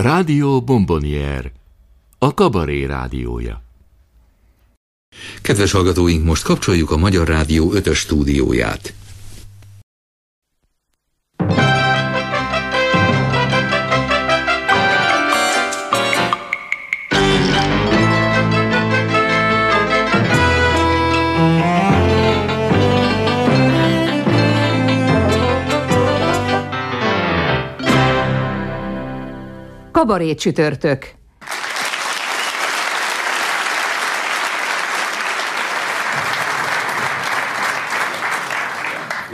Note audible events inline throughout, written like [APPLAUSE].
Rádió Bombonier, a kabaré rádiója. Kedves hallgatóink, most kapcsoljuk a Magyar Rádió 5 stúdióját. Kabaré csütörtök.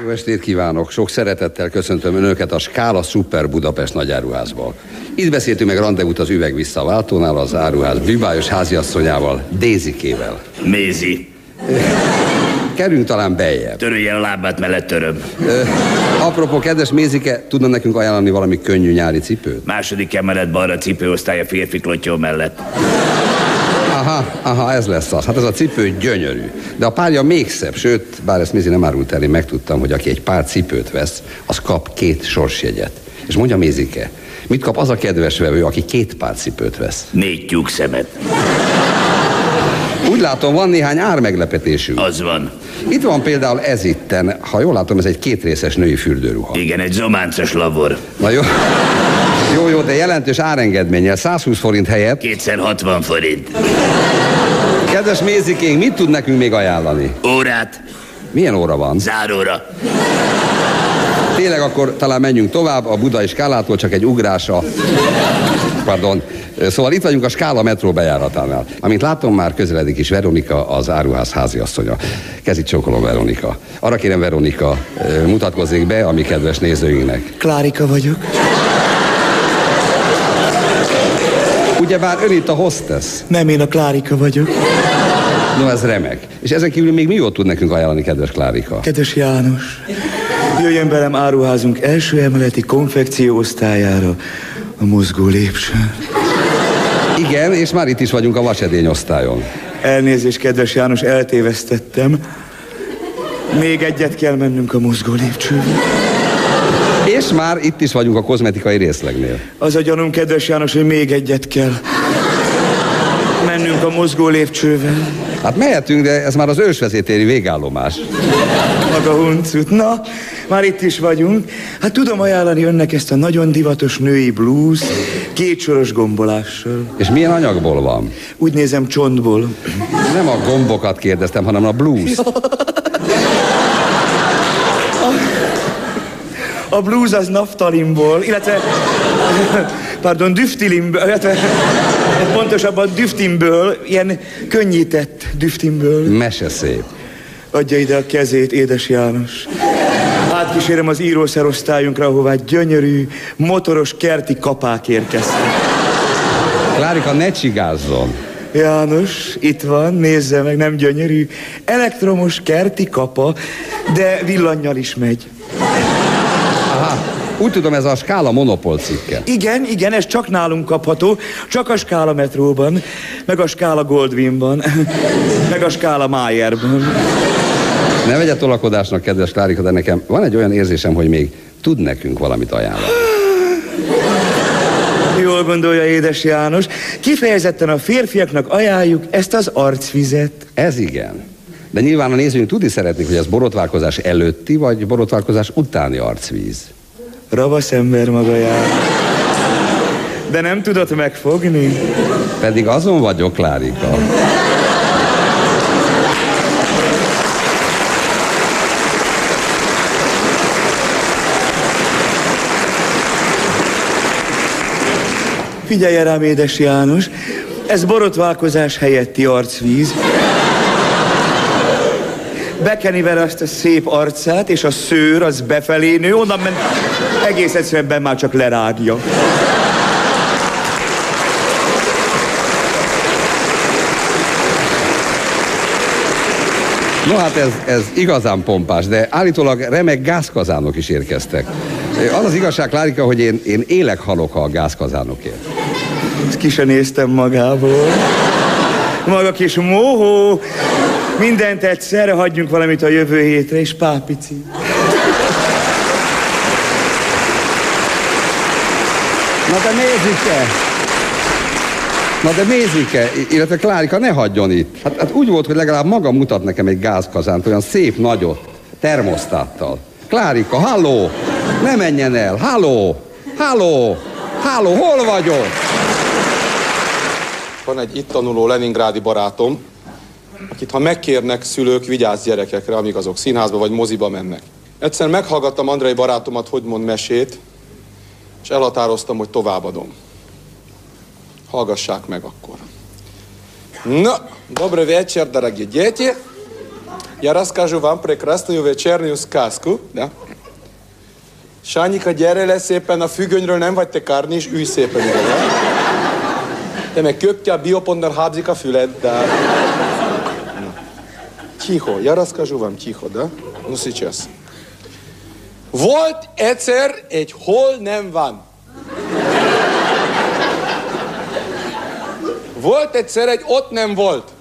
Jó estét kívánok! Sok szeretettel köszöntöm Önöket a Skála Super Budapest nagyáruházból. Itt beszéltünk meg rendezvút az üveg visszaváltónál az áruház bűbájos háziasszonyával, Dézikével. Mézi. Kerüljünk talán beljebb. Törölje a lábát, mellett töröm. Ö, apropó, kedves Mézike, tudna nekünk ajánlani valami könnyű nyári cipőt? Második emelet balra cipőosztály a férfi klotyó mellett. Aha, aha, ez lesz az. Hát ez a cipő gyönyörű. De a párja még szebb, sőt, bár ezt Mézi nem árult el, én megtudtam, hogy aki egy pár cipőt vesz, az kap két sorsjegyet. És mondja Mézike, mit kap az a kedves vevő, aki két pár cipőt vesz? Négy tyúk szemet. Úgy látom, van néhány ármeglepetésünk. Az van. Itt van például ez itten, ha jól látom, ez egy kétrészes női fürdőruha. Igen, egy zománcos lavor. Na jó. Jó, jó, de jelentős árengedménnyel, 120 forint helyett. Kétszer 60 forint. Kedves Mézikénk, mit tud nekünk még ajánlani? Órát, Milyen óra van? záróra. Tényleg akkor talán menjünk tovább, a budai skálától csak egy ugrásra. Pardon. Szóval itt vagyunk a Skála metró bejáratánál. Amint látom, már közeledik is Veronika, az áruház háziasszonya. Kezit csókolom, Veronika. Arra kérem, Veronika, mutatkozzék be a mi kedves nézőinknek. Klárika vagyok. Ugyebár ön itt a hostess. Nem, én a Klárika vagyok. No, ez remek. És ezen kívül még mi jót tud nekünk ajánlani, kedves Klárika? Kedves János, jöjjön velem áruházunk első emeleti konfekció osztályára, a mozgó lépcsőn. Igen, és már itt is vagyunk a vasedény osztályon. Elnézést, kedves János, eltévesztettem. Még egyet kell mennünk a mozgó lépcsőn. És már itt is vagyunk a kozmetikai részlegnél. Az a gyanúm, kedves János, hogy még egyet kell mennünk a mozgó lépcsővel. Hát mehetünk, de ez már az ősvezétéri végállomás. Maga huncut. Na, már itt is vagyunk. Hát tudom ajánlani önnek ezt a nagyon divatos női blues kétsoros gombolással. És milyen anyagból van? Úgy nézem csontból. Nem a gombokat kérdeztem, hanem a blues. A blues az naftalimból, illetve, pardon, düftilimből, illetve pontosabban düftimből, ilyen könnyített düftimből. Mese szép. Adja ide a kezét, édes János. Átkísérem az írószerosztályunkra, ahová gyönyörű, motoros kerti kapák érkeztek. Klárika, ne csigázzon. János, itt van, nézze meg, nem gyönyörű. Elektromos kerti kapa, de villannyal is megy. Aha, úgy tudom, ez a Skála monopól cikke. Igen, igen, ez csak nálunk kapható, csak a Skála metróban, meg a Skála Goldwynban, [LAUGHS] meg a Skála Mayerban. Ne vegye tolakodásnak, kedves Klárika, de nekem van egy olyan érzésem, hogy még tud nekünk valamit ajánlani. [LAUGHS] Jól gondolja, édes János. Kifejezetten a férfiaknak ajánljuk ezt az arcvizet. Ez igen. De nyilván a nézőink tudni szeretnék, hogy ez borotválkozás előtti, vagy borotválkozás utáni arcvíz. Ravasz ember maga jár. De nem tudott megfogni. Pedig azon vagyok, Klárika. Figyelj rám, édes János, ez borotválkozás helyetti arcvíz. Bekeni vele azt a szép arcát, és a szőr az befelé nő, onnan ment egész egyszerűen már csak lerágja. No hát ez, ez igazán pompás, de állítólag remek gázkazánok is érkeztek. Az az igazság, Klárika, hogy én, én élek halok a gázkazánokért. Ezt ki se néztem magából. Maga kis mohó. Mindent egyszerre hagyjunk valamit a jövő hétre, és pápici. Na de Mézike! Na de Mézike, illetve Klárika, ne hagyjon itt. Hát, hát úgy volt, hogy legalább maga mutat nekem egy gázkazánt, olyan szép nagyot, termosztáttal. Klárika, halló! Ne menjen el, halló! Halló! Halló, hol vagyok? Van egy itt tanuló leningrádi barátom, akit ha megkérnek szülők, vigyázz gyerekekre, amíg azok színházba vagy moziba mennek. Egyszer meghallgattam Andrei barátomat, hogy mond mesét, és elhatároztam, hogy továbbadom. Hallgassák meg akkor. No, добрый вечер, дорогие дети. Я расскажу вам прекрасную вечернюю сказку, да? Sányika, gyere le szépen, a függönyről nem vagy te kárni, és ülj szépen ide, ja? Te meg köptje a biopontnál hábzik a füled, de... Тихо, я расскажу вам, тихо, да? Ну, сейчас. Volt egyszer egy hol nem van. Volt egyszer egy ott nem volt.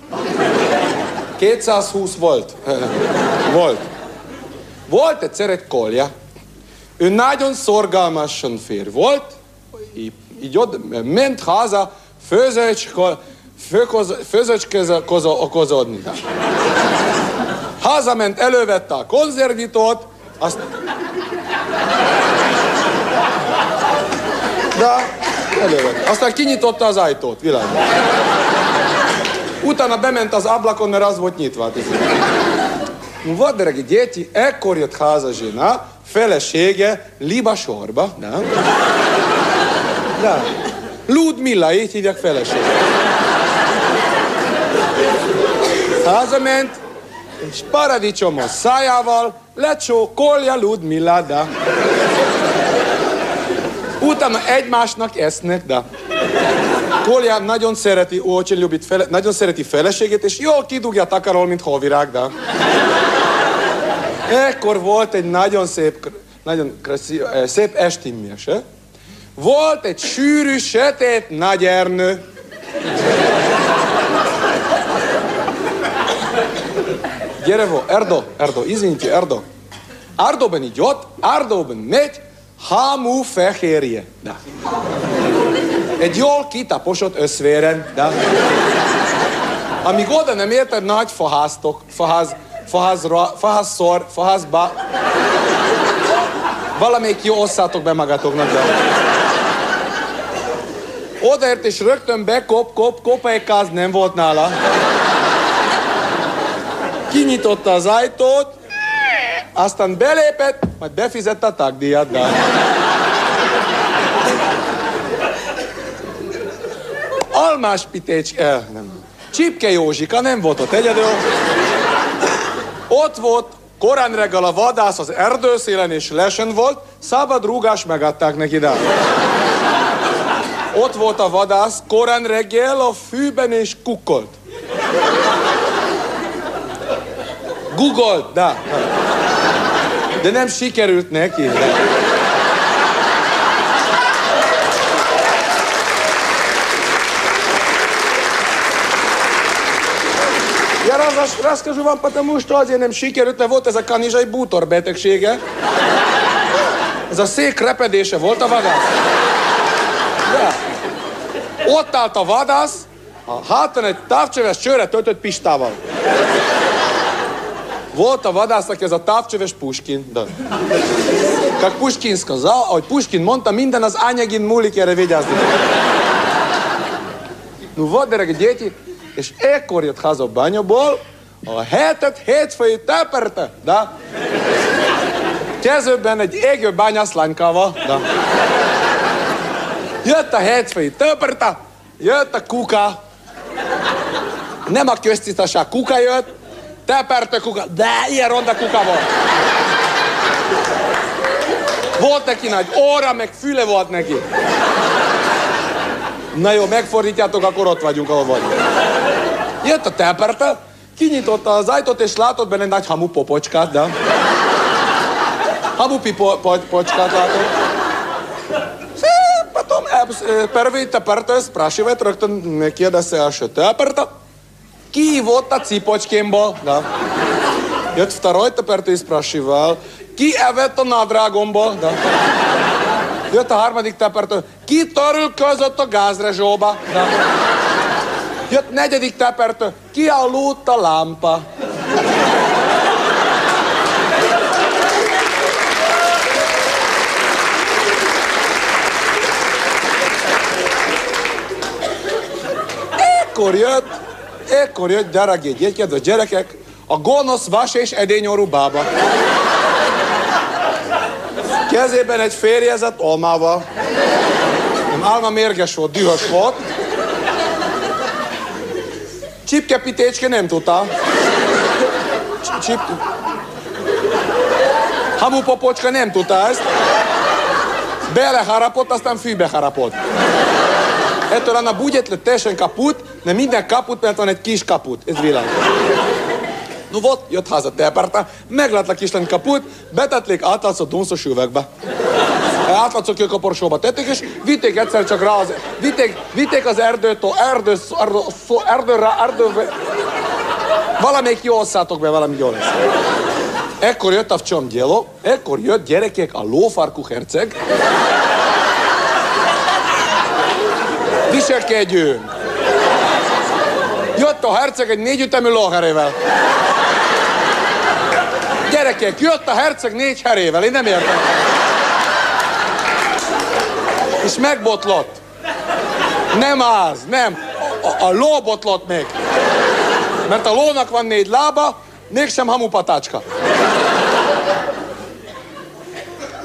220 volt. [LAUGHS] volt. Volt egyszer egy kolja. Ő nagyon szorgalmasan fér volt, így, így ott ment haza főzöcskor, főzöcskozódni. Hazament, elővette a konzervitót, azt... De elővette. Aztán kinyitotta az ajtót, világos. Utána bement az ablakon, mert az volt nyitva. Вот, дорогие дети, ekkor jött haza zsina, felesége Liba libasorba, nem? Nem. Ludmilla, így hívják felesége. Hazament, és paradicsomos szájával lecsókolja Ludmillát, de. Utána egymásnak esznek, de. Kolján nagyon szereti, ó, fele, nagyon szereti feleségét, és jól kidugja takarol, mint hovirág, de. Ekkor volt egy nagyon szép, nagyon kraszí, szép esti mese. Volt egy sűrű, sötét nagy ernő. Gyere, vo, Erdo, Erdo, извините, Erdo. Ardóban így ott, Ardóban megy, hámú fehérje. De. Egy jól kitaposott összvéren, de. Amíg oda nem érted, nagy faháztok, faház, faházra, faházszor, faházba. Valamelyik jó osszátok be magatoknak, de... Odaért és rögtön bekop, kop, kopejkáz nem volt nála. Kinyitotta az ajtót, aztán belépett, majd befizette a tagdíjat, de... Almás Pitécs, eh, nem. Csipke Józsika nem volt ott egyedül. Ott volt korán reggel a vadász az erdőszélen és lesen volt, szabad rúgás megadták neki, de... Ott volt a vadász, korán reggel a fűben és kukkolt. Google, de. De nem sikerült neki. De. Ja раз, расскажу вам, потому что azért nem sikerült, mert volt ez a kanizsai bútor betegsége. Ez a szék repedése volt a vadász. De. Ott állt a vadász, a hátán egy távcsöves csőre töltött pistával. Вот a vadász, aki ez a távcsöves Puskin. Да. Как Pushkin сказал, ahogy Pushkin mondta, minden az anyagin múlik, erre vigyázni. Ну вот, дорогие дети, és ekkor jött haza a banyaból, a hetet hétfői teperte, de kezőben egy égő bányászlánykával, de jött a hétfői teperte, jött a kuka, nem a köztisztaság kuka jött, teperte kuka, de ilyen ronda kuka volt. Volt neki nagy óra, meg füle volt neki. Na jó, megfordítjátok, akkor ott vagyunk, ahol vagyunk. Jött a teperte, kinyitotta az ajtót, és látott benne egy nagy hamu popocskát, de... Hamu popocskát látott. Потом первый тепerte спрашивает, рögtön megkérdezte első teperte. Ki volt a cipocskemból? Да. Jött второй тепerte и спрашивал, ki evett a nadrágomból? Да. Jött a harmadik tepertől, kitörülközött a gázrezsóba. Na. Jött negyedik tepertől, kialudt a lámpa. Ekkor jött, ekkor jött, drági gyerek, gyerekek, a gonosz vas és edényorú bába. Kezében egy férjezett almával. Nem, álma mérges volt, dühös volt. Csipkepitécske nem tudta. Csip... Hamupopocska nem tudta ezt. Beleharapott, aztán fűbe harapott. Ettől Anna bugyet lett teljesen kaput, de minden kaput, mert van egy kis kaput. Ez világos. No volt, jött haza teperta, meglát a kislány kaput, betették átlátszó dunszos üvegbe. Átlátszó kőkaporsóba tették, és vitték egyszer csak rá az, vitték, vitték az erdőtől, erdő, erdő, erdőre, erdőbe. Valamelyik jó osszátok be, valami jó lesz. Ekkor jött a csomd gyelo, ekkor jött gyerekek a lófarkú herceg. Viselkedjünk! Jött a herceg egy négyütemű lóherével. Gyerekek, jött a herceg négy herével, én nem értem. És megbotlott. Nem az, nem. A, a ló botlott még. Mert a lónak van négy lába, mégsem hamupatácska.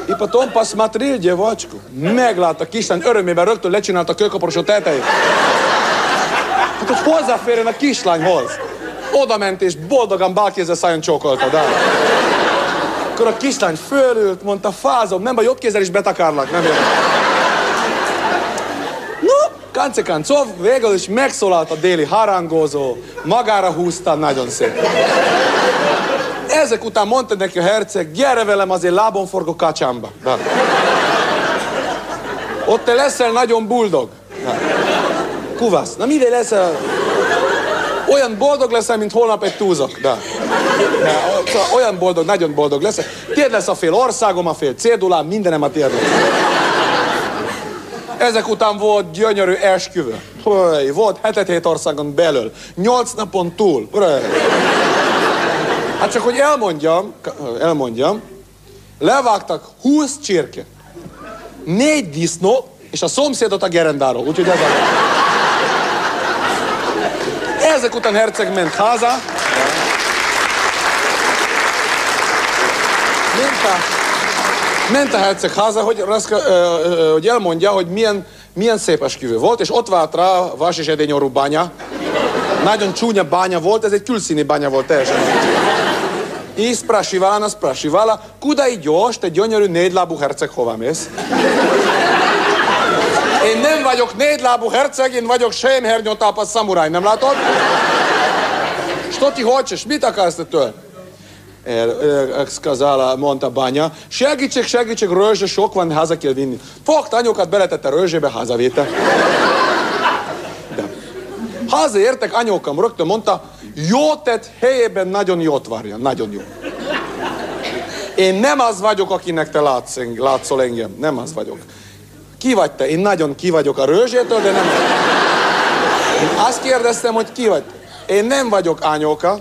I potom посмотрел девочку. Meglátta kislány örömében rögtön lecsinálta a kőkaporosó tetejét. Hát, hogy hozzáférjen a kislányhoz. Oda ment és boldogan bálkézzel szájon csókolta, de. Akkor a kislány fölült, mondta, fázom, nem baj, jobb kézzel is betakarlak, nem. No, kance kancov, végül is megszólalt a déli harangozó, magára húzta, nagyon szép. Ezek után mondta neki a herceg, gyere velem azért lábon forgó kacsámba. De. Ott te leszel nagyon buldog. De. Kuvasz. Na mivel leszel? Olyan boldog leszel, mint holnap egy túzok. De. De. Olyan boldog, nagyon boldog leszel. Tiéd lesz a fél országom, a fél cédulám, mindenem a tiéd Ezek után volt gyönyörű esküvő. Volt hetet hét országon belül. Nyolc napon túl. Hát csak, hogy elmondjam, elmondjam, levágtak 20 csirke, négy disznó, és a szomszédot a gerendáról. Úgyhogy ez a... Ezek után Herceg ment haza. Ment a, ment a Herceg haza, hogy, Raszka, ö, ö, hogy elmondja, hogy milyen, milyen szép esküvő volt, és ott várt rá Vasis Edényorú bánya. Nagyon csúnya bánya volt, ez egy külszíni bánya volt teljesen. I sprasivala nas sprasivala, kuda idjós, te gyönyörű négylábú herceg, hova mész? Én nem vagyok négylábú herceg, én vagyok sémhernyótápa szamuráj, nem látod? Что ты хочешь? Mit akarsz te től? сказала, mondta bánya, segítség, segítség, rörzse sok van, haza kell vinni. Fogta anyukat, beletette rörzsébe, hazavéte. De. Hazaértek, anyókam rögtön mondta, jó tett helyében nagyon jót várja, nagyon jó. Én nem az vagyok, akinek te látsz, látszol engem, nem az vagyok. Ki vagy te? Én nagyon ki vagyok a rőzsétől, de nem Én azt kérdeztem, hogy ki vagy. Én nem vagyok ányóka,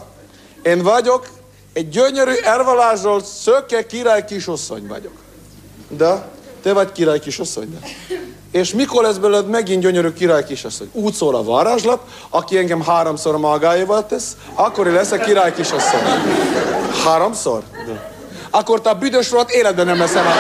én vagyok egy gyönyörű ervalázsról szöke király kisasszony vagyok. De te vagy király kisasszony, de. És mikor lesz belőled megint gyönyörű király kisasszony? Úgy szól a varázslat, aki engem háromszor magáéval tesz, akkor lesz a király kisasszony. Háromszor? De. Akkor te a büdös rohadt életben nem leszel már.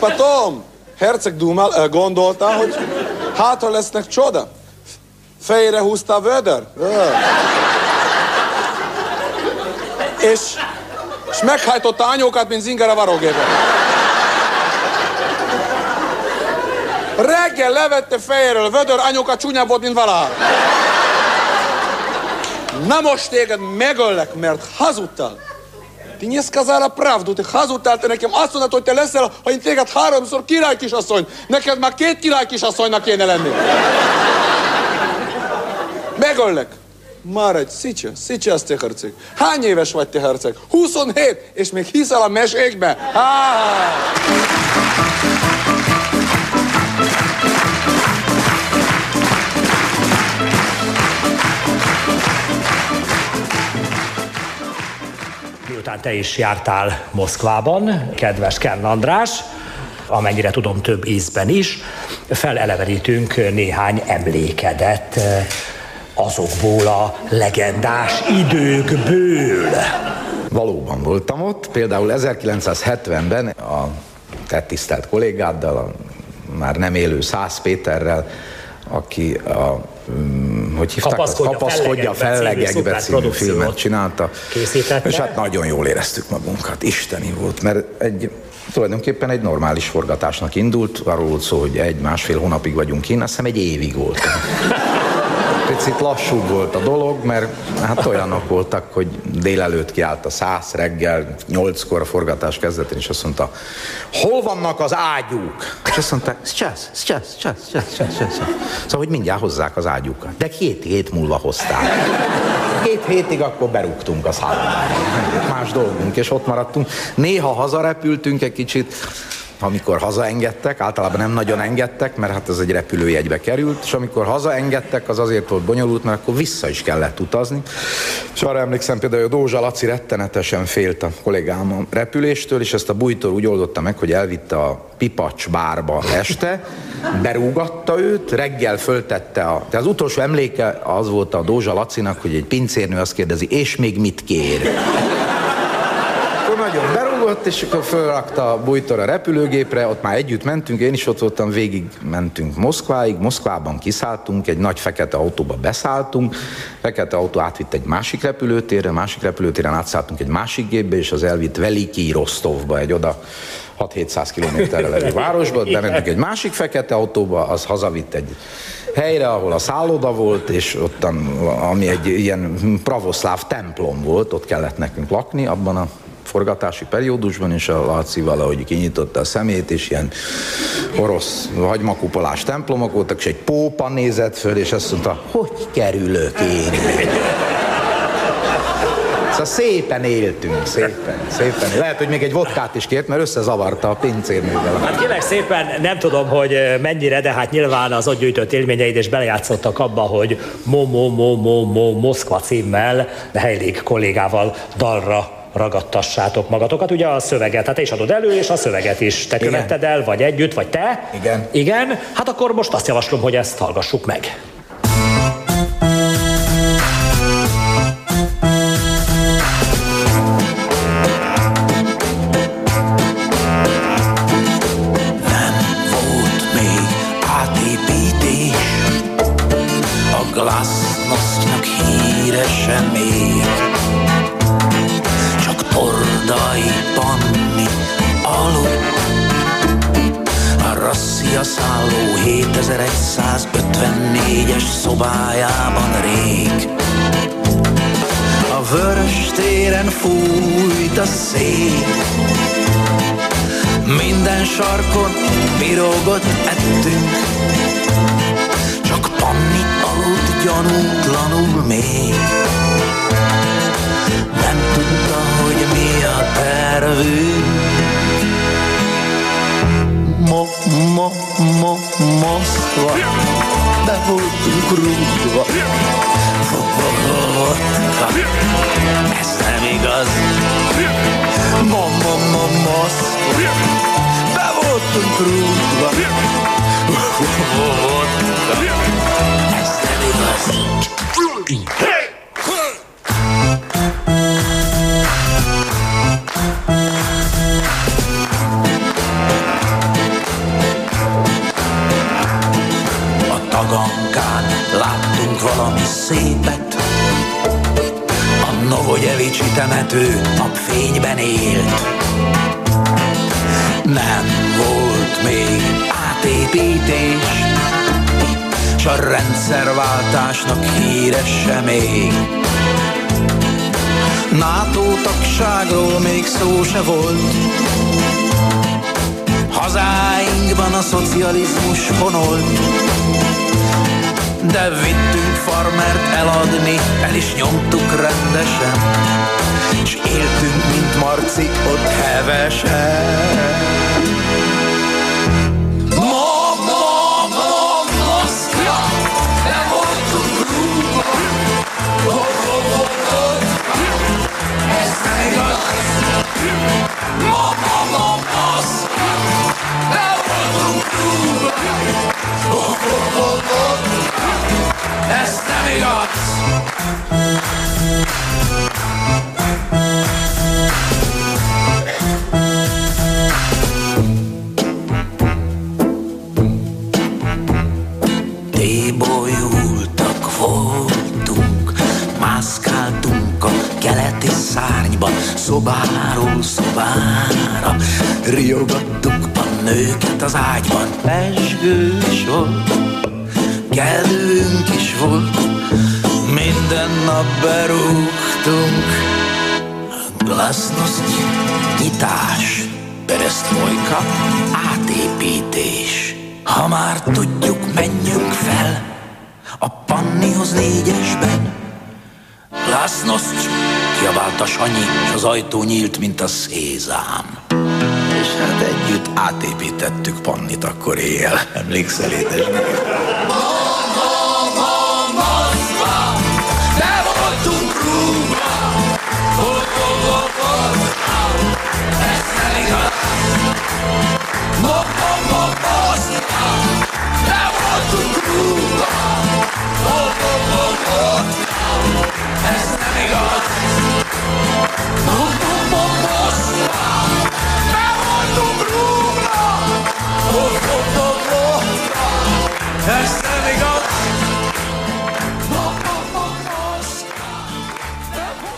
Ipatóm! Herceg Dumál eh, gondolta, hogy hátra lesznek csoda. Fejre húzta a vödör. és, és meghajtotta anyókat, mint zinger a. Reggel levette fejéről vödör, anyóka csúnya volt, mint valaha. Na most téged megöllek, mert hazudtál. Ти не сказала правду, ти hazudtál te nekem. Azt mondod, hogy te leszel, ha én téged háromszor király kisasszony. Neked már két király kisasszonynak kéne lenni. megöllek. Már egy szicsa, szicsa te herceg. Hány éves vagy te herceg? 27, és még hiszel a mesékbe? Há! Miután te is jártál Moszkvában, kedves Kern András, amennyire tudom több ízben is, felelevenítünk néhány emlékedet azokból a legendás időkből. Valóban voltam ott, például 1970-ben a te tisztelt kollégáddal, a már nem élő Szász Péterrel, aki a mm, hogy hívták? Kapaszkodja Kapaszkodja fellegekbe című filmet csinálta. készítette. És hát nagyon jól éreztük magunkat, isteni volt, mert egy tulajdonképpen egy normális forgatásnak indult, arról volt szó, hogy egy-másfél hónapig vagyunk kint, azt hiszem egy évig volt. Picit lassú volt a dolog, mert hát olyanok voltak, hogy délelőtt kiállt a száz reggel, nyolckor a forgatás kezdetén, és azt mondta, hol vannak az ágyúk? És azt mondták, csász, csász, csász, csász, csász, csász. Szóval, hogy mindjárt hozzák az ágyúkat. De két hét múlva hozták. Két hétig akkor berúgtunk a szállodába. Más dolgunk, és ott maradtunk. Néha hazarepültünk egy kicsit, amikor hazaengedtek, általában nem nagyon engedtek, mert hát ez egy repülőjegybe került, és amikor hazaengedtek, az azért volt bonyolult, mert akkor vissza is kellett utazni. És arra emlékszem például, hogy a Dózsa Laci rettenetesen félt a kollégám a repüléstől, és ezt a bújtor úgy oldotta meg, hogy elvitte a Pipacs bárba este, berúgatta őt, reggel föltette a... Tehát az utolsó emléke az volt a Dózsa Lacinak, hogy egy pincérnő azt kérdezi, és még mit kér? Nagyon berúgott, és akkor fölrakta bújtor a repülőgépre, ott már együtt mentünk, én is ott voltam, végig mentünk Moszkváig, Moszkvában kiszálltunk, egy nagy fekete autóba beszálltunk, fekete autó átvitt egy másik repülőtérre, másik repülőtéren átszálltunk egy másik gépbe, és az elvitt Veliki Rostovba, egy oda 6-700 kilométerre levő városba, bementünk egy másik fekete autóba, az hazavitt egy helyre, ahol a szálloda volt, és ottan, ami egy ilyen pravoszláv templom volt, ott kellett nekünk lakni, abban a forgatási periódusban, és a Laci valahogy kinyitotta a szemét, és ilyen orosz hagymakupolás templomok voltak, és egy pópa nézett föl, és azt mondta, hogy kerülök én? Szóval szépen éltünk, szépen, szépen. Lehet, hogy még egy vodkát is kért, mert összezavarta a pincérnővel. Hát kérlek szépen, nem tudom, hogy mennyire, de hát nyilván az ott gyűjtött élményeid és belejátszottak abba, hogy Mo Mo Mo Mo Mo Moszkva címmel Heilig kollégával dalra ragadtassátok magatokat. Ugye a szöveget, hát te is adod elő, és a szöveget is. Te Igen. követted el, vagy együtt, vagy te? Igen. Igen? Hát akkor most azt javaslom, hogy ezt hallgassuk meg. Rasszia szálló 7154-es szobájában rég. A vörös téren fújt a szél. Minden sarkon pirogott ettünk. Csak Panni aludt gyanútlanul még Moszkva Be voltunk rúgva Ez nem igaz. Mo, mo, mo, Moszkva Be voltunk rúgva Ez nem igaz A valami szépet. A Novogyevicsi temető napfényben élt. Nem volt még átépítés S a rendszerváltásnak híres sem még NATO tagságról még szó se volt. Hazáinkban a szocializmus honolt De vittünk farmert eladni, el is nyomtuk rendesen. És éltünk, mint Marci, ott hevesen Ez nem igaz! Tébolyultak voltunk, mászkáltunk a keleti szárnyban, szobáról szobára, riogattuk a nőket az ágyban, pesgős volt, berúgtunk, glasnost, nyitás, perestroika, átépítés. Ha már tudjuk, menjünk fel a pannihoz négyesben. Glasnost, kiabálta Sanyi, és az ajtó nyílt, mint a szézám. És hát együtt átépítettük Pannit akkor éjjel. Emlékszel, édesnő?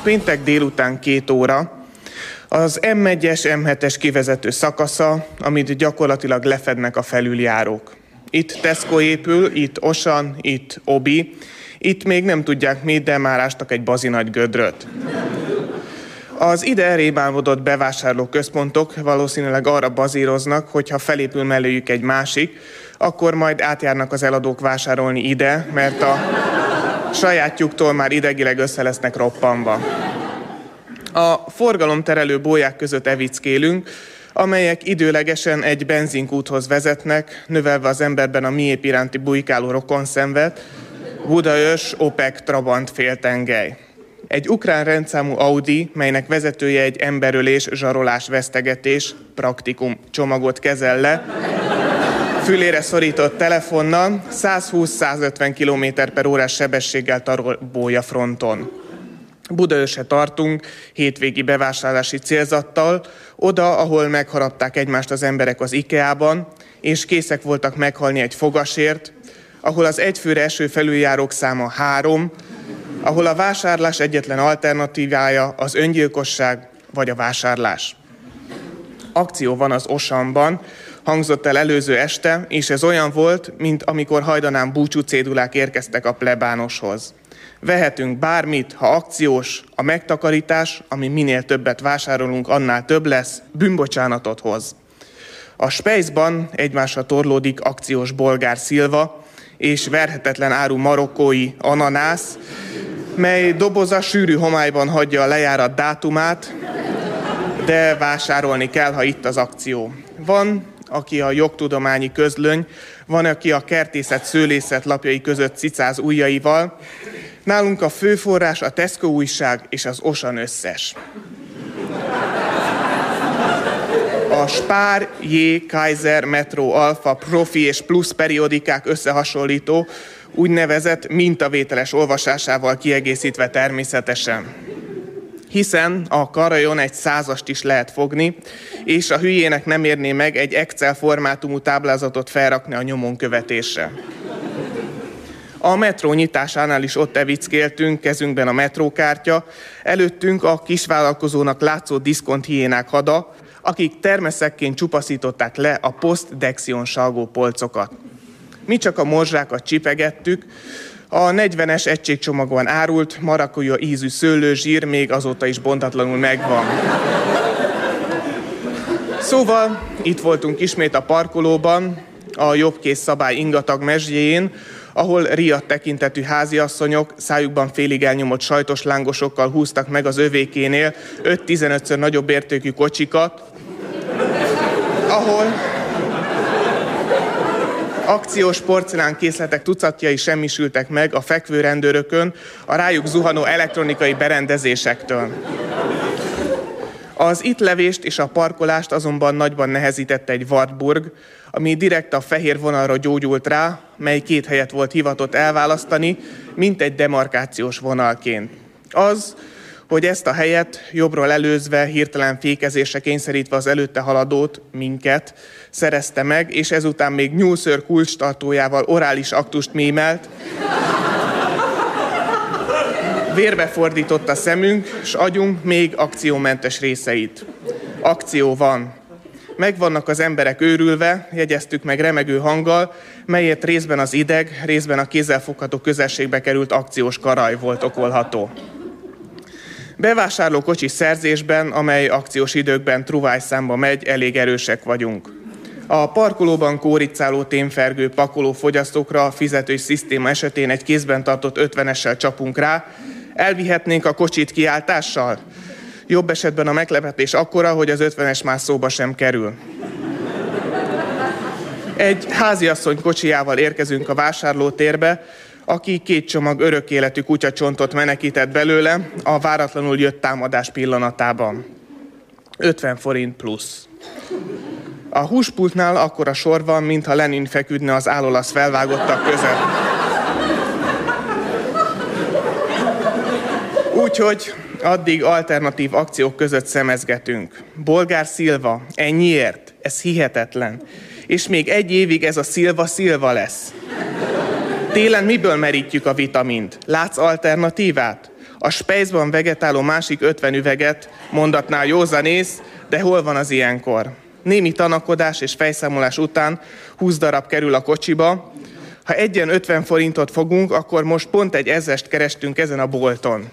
Péntek délután két óra, az M1-es, M7-es kivezető szakasza, amit gyakorlatilag lefednek a felüljárók. Itt Tesco épül, itt Osan, itt Obi, itt még nem tudják mit, de már ástak egy bazinagy gödröt. Az ide rébálmodott bevásárló központok valószínűleg arra bazíroznak, hogy ha felépül melléjük egy másik, akkor majd átjárnak az eladók vásárolni ide, mert a sajátjuktól már idegileg össze lesznek roppanva. A forgalomterelő bóják között evickélünk, amelyek időlegesen egy benzinkúthoz vezetnek, növelve az emberben a miép iránti bujkáló rokonszenvet, Budaörs, OPEC, Trabant féltengely. Egy ukrán rendszámú Audi, melynek vezetője egy emberölés, zsarolás, vesztegetés, praktikum csomagot kezel le, fülére szorított telefonnal 120-150 km per órás sebességgel tarol bója fronton. Budaörse tartunk, hétvégi bevásárlási célzattal, oda, ahol megharapták egymást az emberek az IKEA-ban, és készek voltak meghalni egy fogasért, ahol az egyfőre eső felüljárók száma három, ahol a vásárlás egyetlen alternatívája az öngyilkosság vagy a vásárlás. Akció van az Osamban, hangzott el előző este, és ez olyan volt, mint amikor hajdanán búcsú cédulák érkeztek a plebánoshoz. Vehetünk bármit, ha akciós, a megtakarítás, ami minél többet vásárolunk, annál több lesz, bűnbocsánatot hoz. A Spejzban egymásra torlódik akciós bolgár szilva, és verhetetlen áru marokkói ananász, mely doboza sűrű homályban hagyja a lejárat dátumát, de vásárolni kell, ha itt az akció. Van, aki a jogtudományi közlöny, van, aki a kertészet szőlészet lapjai között cicáz ujjaival. Nálunk a főforrás a Tesco újság és az Osan összes. A Spár, J, Kaiser, Metro, Alpha, Profi és Plus periodikák összehasonlító úgynevezett mintavételes olvasásával kiegészítve természetesen hiszen a karajon egy százast is lehet fogni, és a hülyének nem érné meg egy Excel formátumú táblázatot felrakni a nyomon követésre. A metró nyitásánál is ott evickéltünk, kezünkben a metrókártya, előttünk a kisvállalkozónak látszó diszkont hiénák hada, akik termeszekként csupaszították le a post-dexion salgó polcokat. Mi csak a morzsákat csipegettük, a 40-es egységcsomagban árult marakuja ízű szőlőzsír még azóta is bontatlanul megvan. Szóval itt voltunk ismét a parkolóban, a jobbkész szabály ingatag mezsjén, ahol riadt tekintetű háziasszonyok szájukban félig elnyomott sajtos lángosokkal húztak meg az övékénél 5-15-ször nagyobb értékű kocsikat, ahol akciós porcelán készletek tucatjai semmisültek meg a fekvő rendőrökön a rájuk zuhanó elektronikai berendezésektől. Az itt levést és a parkolást azonban nagyban nehezítette egy Wartburg, ami direkt a fehér vonalra gyógyult rá, mely két helyet volt hivatott elválasztani, mint egy demarkációs vonalként. Az, hogy ezt a helyet jobbról előzve, hirtelen fékezésre kényszerítve az előtte haladót, minket, szerezte meg, és ezután még nyúlször kulcstartójával orális aktust mémelt, vérbe fordította szemünk, és agyunk még akciómentes részeit. Akció van. Megvannak az emberek őrülve, jegyeztük meg remegő hanggal, melyet részben az ideg, részben a kézzelfogható közelségbe került akciós karaj volt okolható. Bevásárlókocsi szerzésben, amely akciós időkben truváj számba megy, elég erősek vagyunk. A parkolóban kóricáló témfergő pakoló fogyasztókra a fizetős szisztéma esetén egy kézben tartott 50-essel csapunk rá, elvihetnénk a kocsit kiáltással? Jobb esetben a meglepetés akkora, hogy az 50-es már szóba sem kerül. Egy háziasszony kocsijával érkezünk a vásárlótérbe, aki két csomag örök életű kutyacsontot menekített belőle a váratlanul jött támadás pillanatában. 50 forint plusz. A húspultnál akkora sor van, mintha Lenin feküdne az állolasz felvágottak között. Úgyhogy addig alternatív akciók között szemezgetünk. Bolgár Szilva, ennyiért? Ez hihetetlen. És még egy évig ez a Szilva Szilva lesz. Télen miből merítjük a vitamint? Látsz alternatívát? A Spejzban vegetáló másik 50 üveget mondatnál józanész, de hol van az ilyenkor? Némi tanakodás és fejszámolás után 20 darab kerül a kocsiba. Ha egyen 50 forintot fogunk, akkor most pont egy ezest kerestünk ezen a bolton.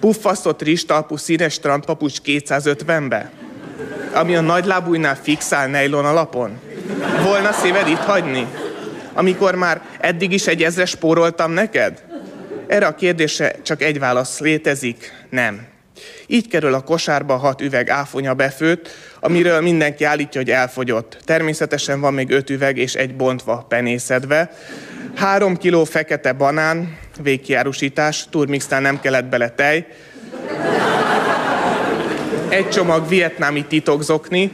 Puffasztott rizstalpú színes strandpapucs 250-be? Ami a nagylábújnál fixál nejlon alapon? Volna szíved itt hagyni? Amikor már eddig is egy ezre spóroltam neked? Erre a kérdésre csak egy válasz létezik, nem. Így kerül a kosárba hat üveg áfonya befőtt, amiről mindenki állítja, hogy elfogyott. Természetesen van még öt üveg és egy bontva penészedve. Három kiló fekete banán, végkiárusítás, turmixtán nem kellett bele tej. Egy csomag vietnámi titokzokni,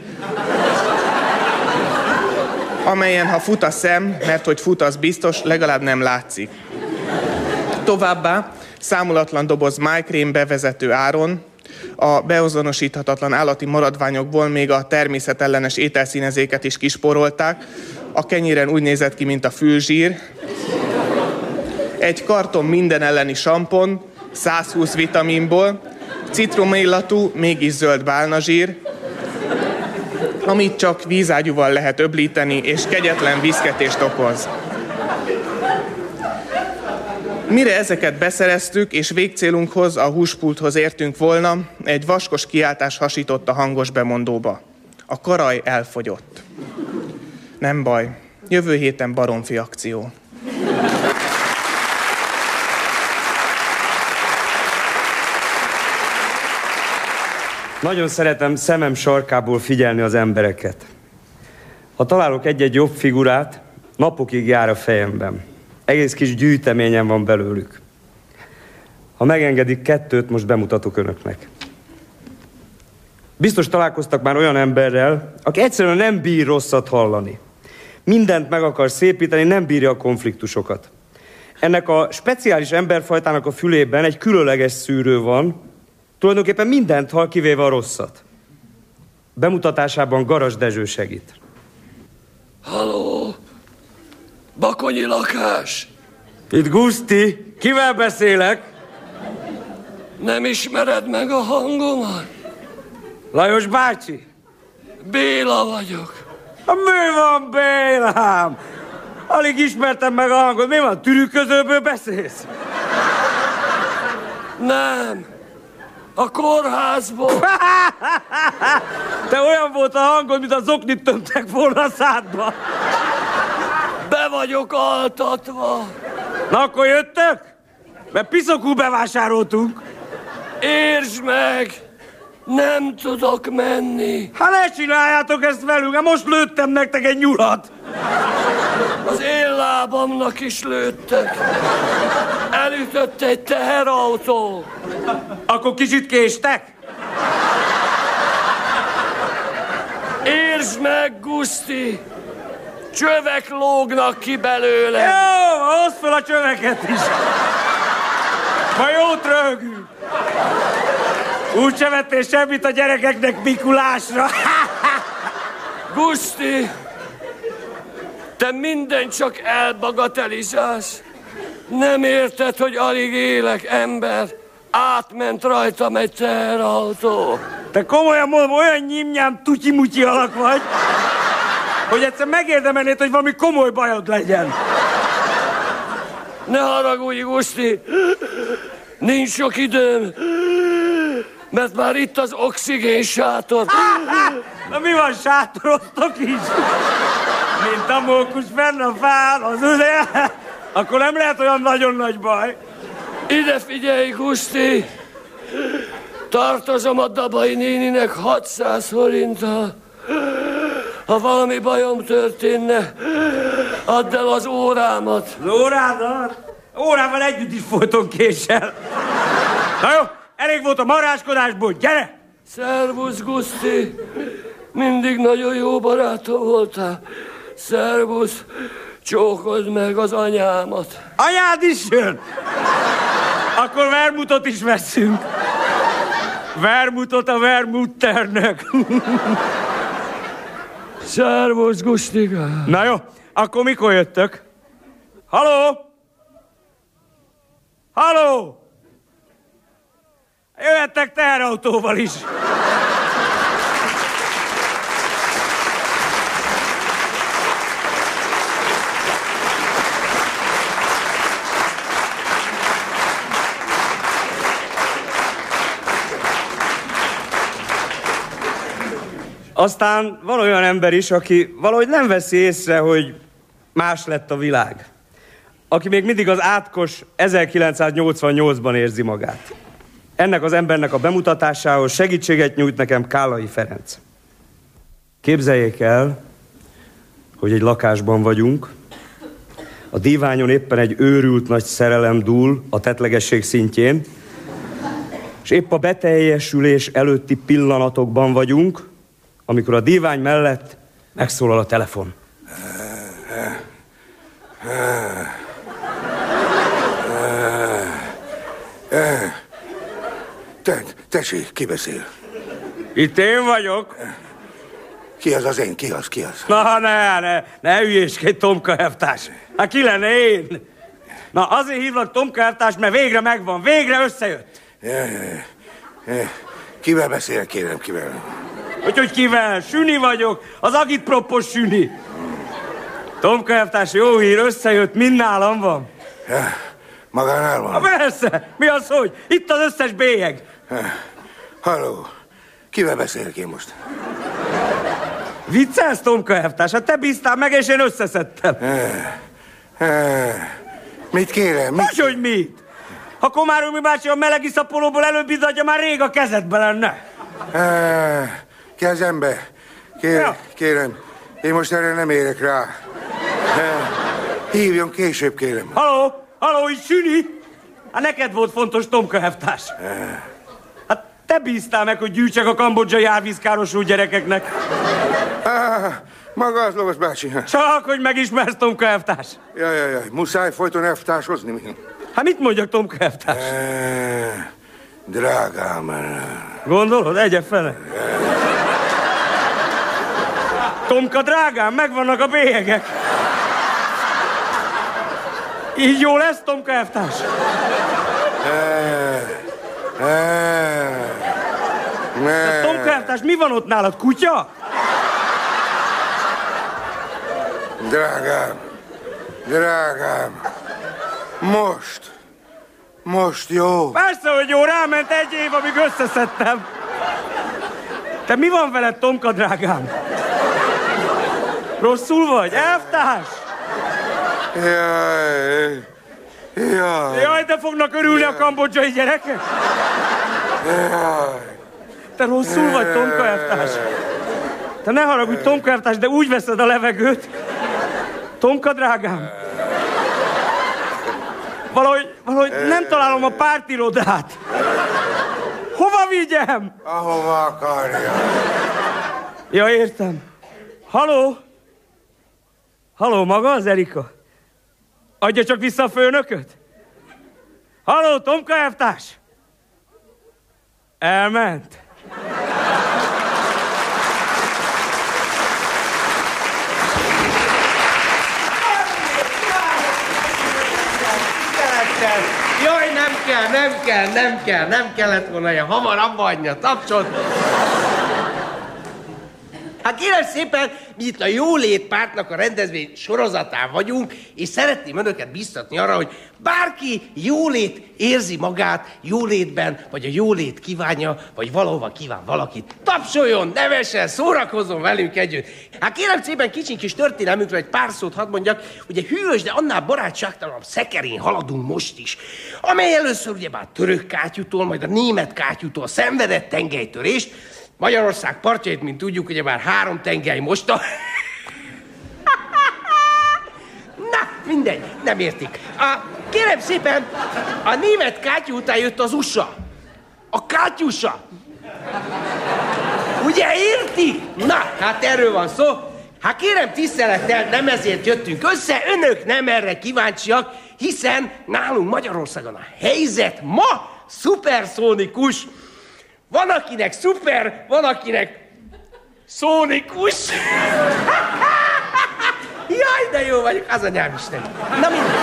amelyen ha fut a szem, mert hogy fut az biztos, legalább nem látszik. Továbbá számolatlan doboz májkrém bevezető áron, a beazonosíthatatlan állati maradványokból még a természetellenes ételszínezéket is kisporolták. A kenyéren úgy nézett ki, mint a fülzsír. Egy karton minden elleni sampon, 120 vitaminból, citromillatú, mégis zöld bálnazsír, amit csak vízágyúval lehet öblíteni, és kegyetlen viszketést okoz. Mire ezeket beszereztük, és végcélunkhoz, a húspulthoz értünk volna, egy vaskos kiáltás hasított a hangos bemondóba. A karaj elfogyott. Nem baj, jövő héten baromfi akció. Nagyon szeretem szemem sarkából figyelni az embereket. Ha találok egy-egy jobb figurát, napokig jár a fejemben. Egész kis gyűjteményem van belőlük. Ha megengedik, kettőt most bemutatok önöknek. Biztos találkoztak már olyan emberrel, aki egyszerűen nem bír rosszat hallani. Mindent meg akar szépíteni, nem bírja a konfliktusokat. Ennek a speciális emberfajtának a fülében egy különleges szűrő van, tulajdonképpen mindent hall, kivéve a rosszat. Bemutatásában Garas Dezső segít. Haló! Bakonyi lakás! Itt Guszti, kivel beszélek? Nem ismered meg a hangomat? Lajos bácsi? Béla vagyok. Mi van, Bélám? Alig ismertem meg a hangot. Mi van, türüközőből beszélsz? Nem. A kórházból. [LAUGHS] Te olyan volt a hangod, mint a zoknit tömtek volna a szádba. Be vagyok altatva. Na akkor jöttök? Mert piszokú bevásároltunk. Értsd meg! Nem tudok menni. Hát ne csináljátok ezt velünk, hát most lőttem nektek egy nyulat. Az én lábamnak is lőttek. Elütött egy teherautó. Akkor kicsit késtek? Értsd meg, Guszti! Csövek lógnak ki belőle. Jó, hozd fel a csöveket is. Ma jót röhögünk. Úgy sem vettél semmit a gyerekeknek Mikulásra. Guszti! Te minden csak elbagatelizálsz. Nem érted, hogy alig élek, ember. Átment rajtam egy teherautó. Te komolyan mondom, olyan nyimnyám tutyi-mutyi alak vagy, hogy egyszer megérdemelnéd, hogy valami komoly bajod legyen. Ne haragudj, Guszti! Nincs sok időm, mert már itt az oxigén sátor. Na mi van, sátoroztok is? Mint a mókus fenn a fán, az üde. Akkor nem lehet olyan nagyon nagy baj. Ide figyelj, Guszti! Tartozom a Dabai néninek 600 forinttal. Ha valami bajom történne, add el az órámat. Az órádat? Órával együtt is folyton késsel. Na jó, elég volt a maráskodásból, gyere! Szervusz, Guszti! Mindig nagyon jó barátom voltál. Szervusz, csókold meg az anyámat. Anyád is jön? Akkor vermutot is veszünk. Vermutot a vermutternek. Szervusz, Gustigá. Na jó, akkor mikor jöttök? Haló? Haló? Jöhettek teherautóval is. Aztán van olyan ember is, aki valahogy nem veszi észre, hogy más lett a világ. Aki még mindig az átkos 1988-ban érzi magát. Ennek az embernek a bemutatásához segítséget nyújt nekem Kálai Ferenc. Képzeljék el, hogy egy lakásban vagyunk, a díványon éppen egy őrült nagy szerelem dúl a tetlegesség szintjén, és épp a beteljesülés előtti pillanatokban vagyunk, amikor a dívány mellett megszólal a telefon. Te, tessék, ki beszél? Itt én vagyok. Ki az az én? Ki az? Ki az? Na, ne, ne, ne hülyéskedj, Tomka Eftás. Hát ki lenne én? Na, azért hívlak Tomka Eftás, mert végre megvan, végre összejött. Ja, ja, ja. Kivel beszél, kérem, kivel? Hogy, hogy kivel? Süni vagyok, az agitpropos süni. Tomka Eftás, jó hír, összejött, mind nálam van. Ja, magánál Ha van? persze, mi az, hogy? Itt az összes bélyeg. Halló, kivel beszélek én most? Viccelsz, Tomka Eftás? Hát te bíztál meg, és én összeszedtem. Mit kérem? Mit? Hogy, hogy mit? Ha Komáromi bácsi a meleg iszapolóból előbb izzadja, már rég a kezedbe lenne. Kezembe. Kér, Ja. Kérem, én most erre nem érek rá. Hívjon később, kérem. Haló? Haló, itt süni? Hát neked volt fontos Tomka Heftás. Te bíztál meg, hogy gyűjtsek a kambodzsai árvízkárosult gyerekeknek. Ah, maga az Lovas bácsi. Csak, hogy megismersz Tomka Heftás. Jaj, jaj, jaj, muszáj folyton elvtárs hozni. Hát mit mondjak Tomka Heftás? Eh, Drágám, eh, Gondolod? Egye fele. Tomka drágám, megvannak a bélyegek. Így jó lesz, Tomka Heftás? eh, eh, ne. Tomka Heftás, mi van ott nálad? Kutya? Drágám, drágám, most, most jó. Persze, hogy jó, ráment egy év, amíg összeszedtem. Te mi van veled, Tomka drágám? Rosszul vagy? Elvtárs? Jaj. Jaj. Jaj, de fognak örülni a kambodzsai gyerekek. Jaj. Te rosszul vagy, Tomka elvtárs. Te ne haragudj, Tomka elvtárs, de úgy veszed a levegőt. Tomka, drágám. Valahogy, valahogy nem találom a pártirodát. Hova vigyem? Ahova akarja. Ja, értem. Haló? Haló, maga az Erika? Adja csak vissza a főnököt? Haló, Tomka elvtárs? Elment. Tisztelettel! Jaj, nem kell, nem kell, nem kell, nem kellett volna ilyen hamar abba hagyni a tapsot. Hát kérem szépen, mi itt a Jólét pártnak a rendezvény sorozatán vagyunk, és szeretném önöket biztatni arra, hogy bárki jólét érzi magát jólétben, vagy a jólét kívánja, vagy valahova kíván valakit. Tapsoljon, nevessen, szórakozzon velünk együtt. Hát kérem szépen kicsiny kis történelmünkről egy pár szót hadd mondjak. Ugye hűvös, de annál barátságtalanabb szekerén haladunk most is, amely először ugye már török kátyútól, majd a német kátyútól szenvedett tengelytörést, Magyarország partjait, mint tudjuk, ugye már három tengely most a... [LAUGHS] Na, mindegy, nem értik. A, kérem szépen, a német kátyú után jött az USA. A kátyusa. Ugye érti? Na, hát erről van szó. Hát kérem tisztelettel, nem ezért jöttünk össze, önök nem erre kíváncsiak, hiszen nálunk Magyarországon a helyzet ma szuperszónikus. Van, akinek szuper, van, akinek szónikus. [LAUGHS] Jaj, de jó vagyok, az anyám Isten. Na mindegy.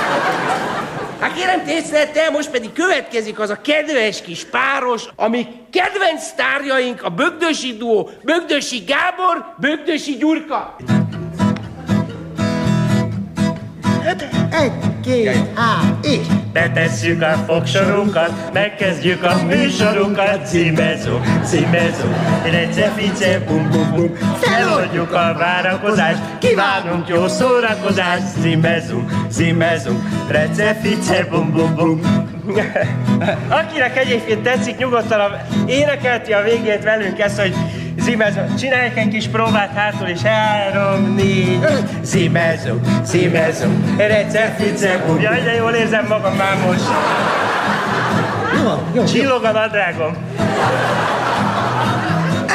Hát kérem tisztelettel, most pedig következik az a kedves kis páros, ami kedvenc sztárjaink, a Bögdösi duó, Bögdösi Gábor, Bögdösi Gyurka. Egy, két, há, és Betesszük a fogsorunkat, megkezdjük a műsorunkat, címezünk, címezünk, rece, fice, bum, bum, bum. Feloldjuk a várakozást, kívánunk jó szórakozást, címezünk, címezünk, rece, fice, bum, bum, bum. [LAUGHS] Akinek egyébként tetszik, nyugodtan énekelti a végét velünk ezt, hogy zimezünk. Csináljuk egy kis próbát hátul, és három, négy, zimezünk, zimezünk, rece, fice, bum. Jaj, de jól érzem magam már most. Jó, jó, Csillog a nadrágom.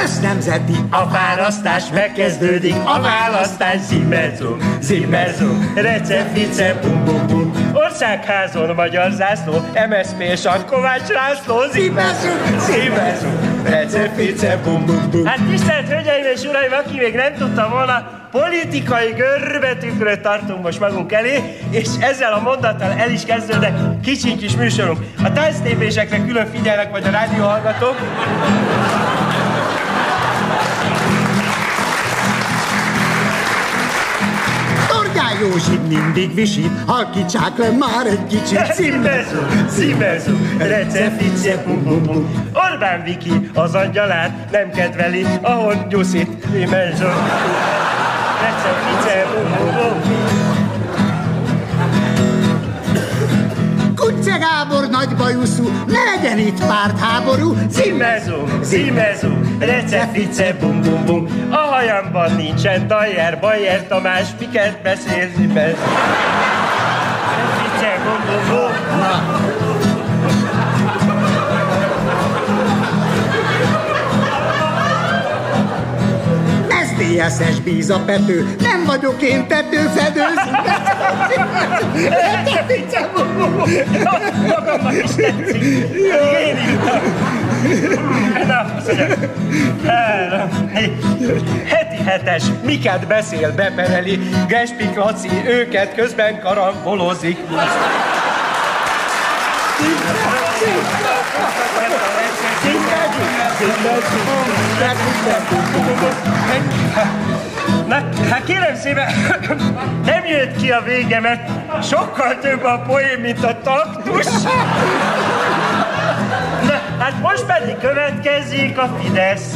Össznemzeti. A választás megkezdődik, a választás zimezum, zimezum, rece, fice, bum, bum, bum. Országházon magyar zászló, MSZP és a Kovács László, zimezum, zimezum, rece, fice, bum, bum, bum. Hát tisztelt Hölgyeim és Uraim, aki még nem tudta volna, politikai görbetűkröt tartunk most magunk elé, és ezzel a mondattal el is kezdődnek kicsi kis műsorunk. A tánclépésekre külön figyelnek majd a rádióhallgatók. Torgyán Józsi mindig visít, halkítsák le már egy kicsit. Címezú, címezú, rece, fice, bum, bum, bum. Orbán Viki az angyalát nem kedveli, ahol nyuszít, címezú. Rece, fice, bum, bum, Gábor nagy bajuszú, ne legyen itt pártháború. Címezú, címezú, rece, fice, bum, bum, bum. A hajamban nincsen Dajer, Bajer Tamás, miket beszél, címezú. Fice, bum, bum, bum. SZDSZ-es bíza Pető, nem vagyok én tetőfedő. Magamnak is tetszik. Én. Na, heti hetes, miket beszél, bepereli, Gespik Laci, őket közben karambolozik. Na, hát kérem szépen, [CLEARS THROAT] nem jött ki a vége, mert sokkal több a poém, mint a taktus. Na, hát most pedig következik a Fidesz.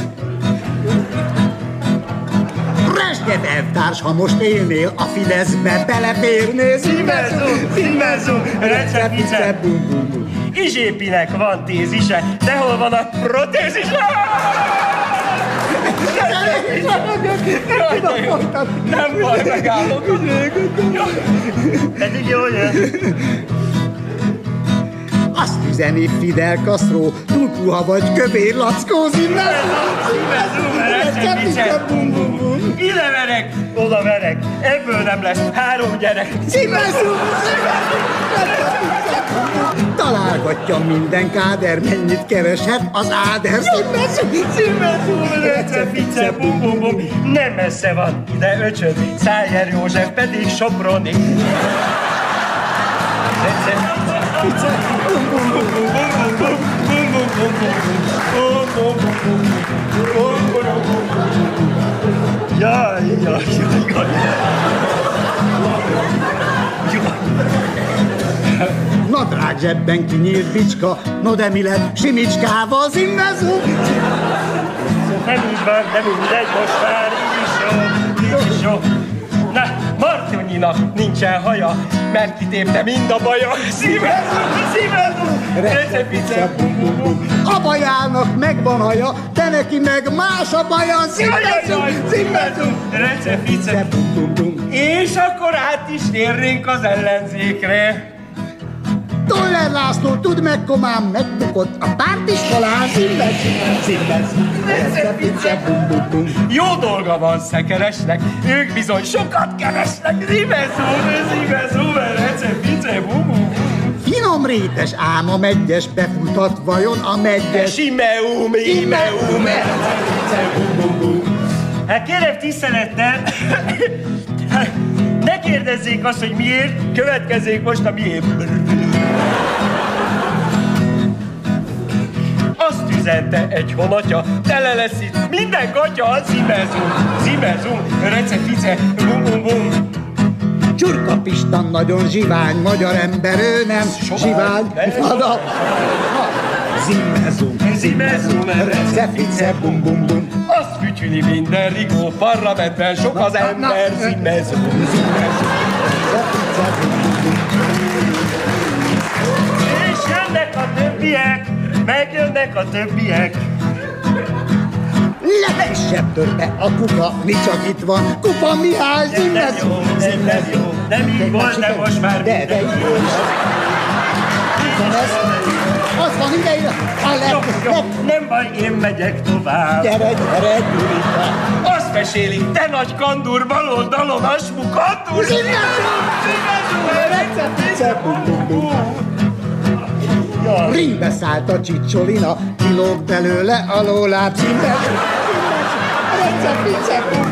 Brezsnyev elvtárs, ha most élnél, a Fideszbe beleférnél. Zimezum, zimezum, recepice, bum, bum, bum. Izsépinek van tézise, de hol van a protézis? Jaj, de jó. Nem baj, megállok. Pedig jó jön. Azt üzeni Fidel Castro, túl puha vagy kövér lackó Zimezum, recepice, bum, bum, bum. Ide verek, oda verek, ebből nem lesz három gyerek. Zimezum, Találgatja minden káder, mennyit kereshet az áder. Zimezum, Zimezum, recepice, bum, bum, bum. Nem messze van ide öcsöd, Szájer József pedig Soproni. Recepice, bum, bum, bum, Nadrág zsebben kinyílt bicska, no de mi lett Simicskával zimezum? Nem így van, nem mindegy, most már így is jó, így is jó. Na, Martonyinak nincsen haja, mert kitépte mind a baja. Szívezum, szívezum, recepice. A bajának megvan haja, de neki meg más a baja. Jaj, zimezum. Recepice. És akkor át is térnénk az ellenzékre. Toller László, tudd meg, komám, megbukott a pártiskolán. Bum, bum. Jó dolga van szekeresnek, ők bizony sokat keresnek. Zimezum, zimezum, recepice, bum. Finom rétes ám a megyes befutat vajon a megyes. Simeum, imeum, recepice, bum. Hát kérem tisztelettel, ne kérdezzék azt, hogy miért, következzék most a miért. Azt üzente egy honatja, tele lesz itt minden gatya, zimezum, zimezum, recepice, bum bum bum. Csurka Pista nagyon zsivány, magyar ember, ő nem zsivány. Fada. Zimezum, Zimezum, recepice, bum bum bum. Azt fütyüli minden rigó, parlamentben sok az ember, zimezum, zimezum. És jönnek a többiek, megjönnek a többiek. Levessebb törpe a kuka, mi csak itt van. Kupa Mihály, Ez nem jó, ez nem jó, nem így volt, de most már De, de így volt. Van ez? Az van idejére. A Jó, nem baj, én megyek tovább. gyere, gyere, gyurika. Azt mesélik, te nagy kandur, baloldalon a smukandur. Zimezum, recepice, bum bum bum. Ringbe szállt a csicsolina, kilóg belőle a. Zimezum,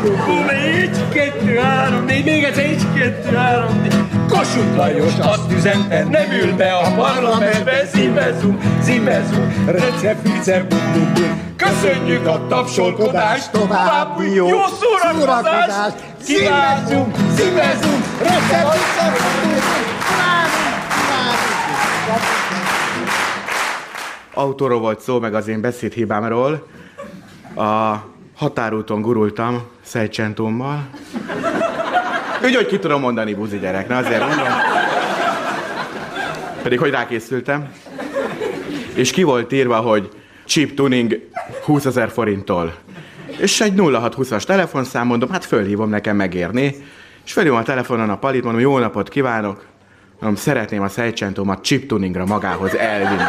bum. Bum, egy, kettő, három, négy, még egyszer, egy, kettő, három, négy. Kossuth Lajos azt üzente, nem ül be a parlamentbe, zimezum, zimezum, recepice, bum, bum, bum. Köszönjük a tapsolkodást, további jó, jó szórakozást, kívánjunk, zimezum, recepice, bum bum bum. Autóról volt szó, meg az én beszédhibámról. A határúton gurultam Szejcsentómmal. Úgy, hogy ki tudom mondani, buzi gyerek, na azért mondom. Pedig hogy rákészültem. És ki volt írva, hogy chip tuning 20 ezer forinttól. És egy 0620-as telefonszám, mondom, hát fölhívom, nekem megérni. És fölhívom a telefonon a palit, mondom, jó napot kívánok. Mondom, szeretném a Szejcsentómat chip tuningra magához elvinni.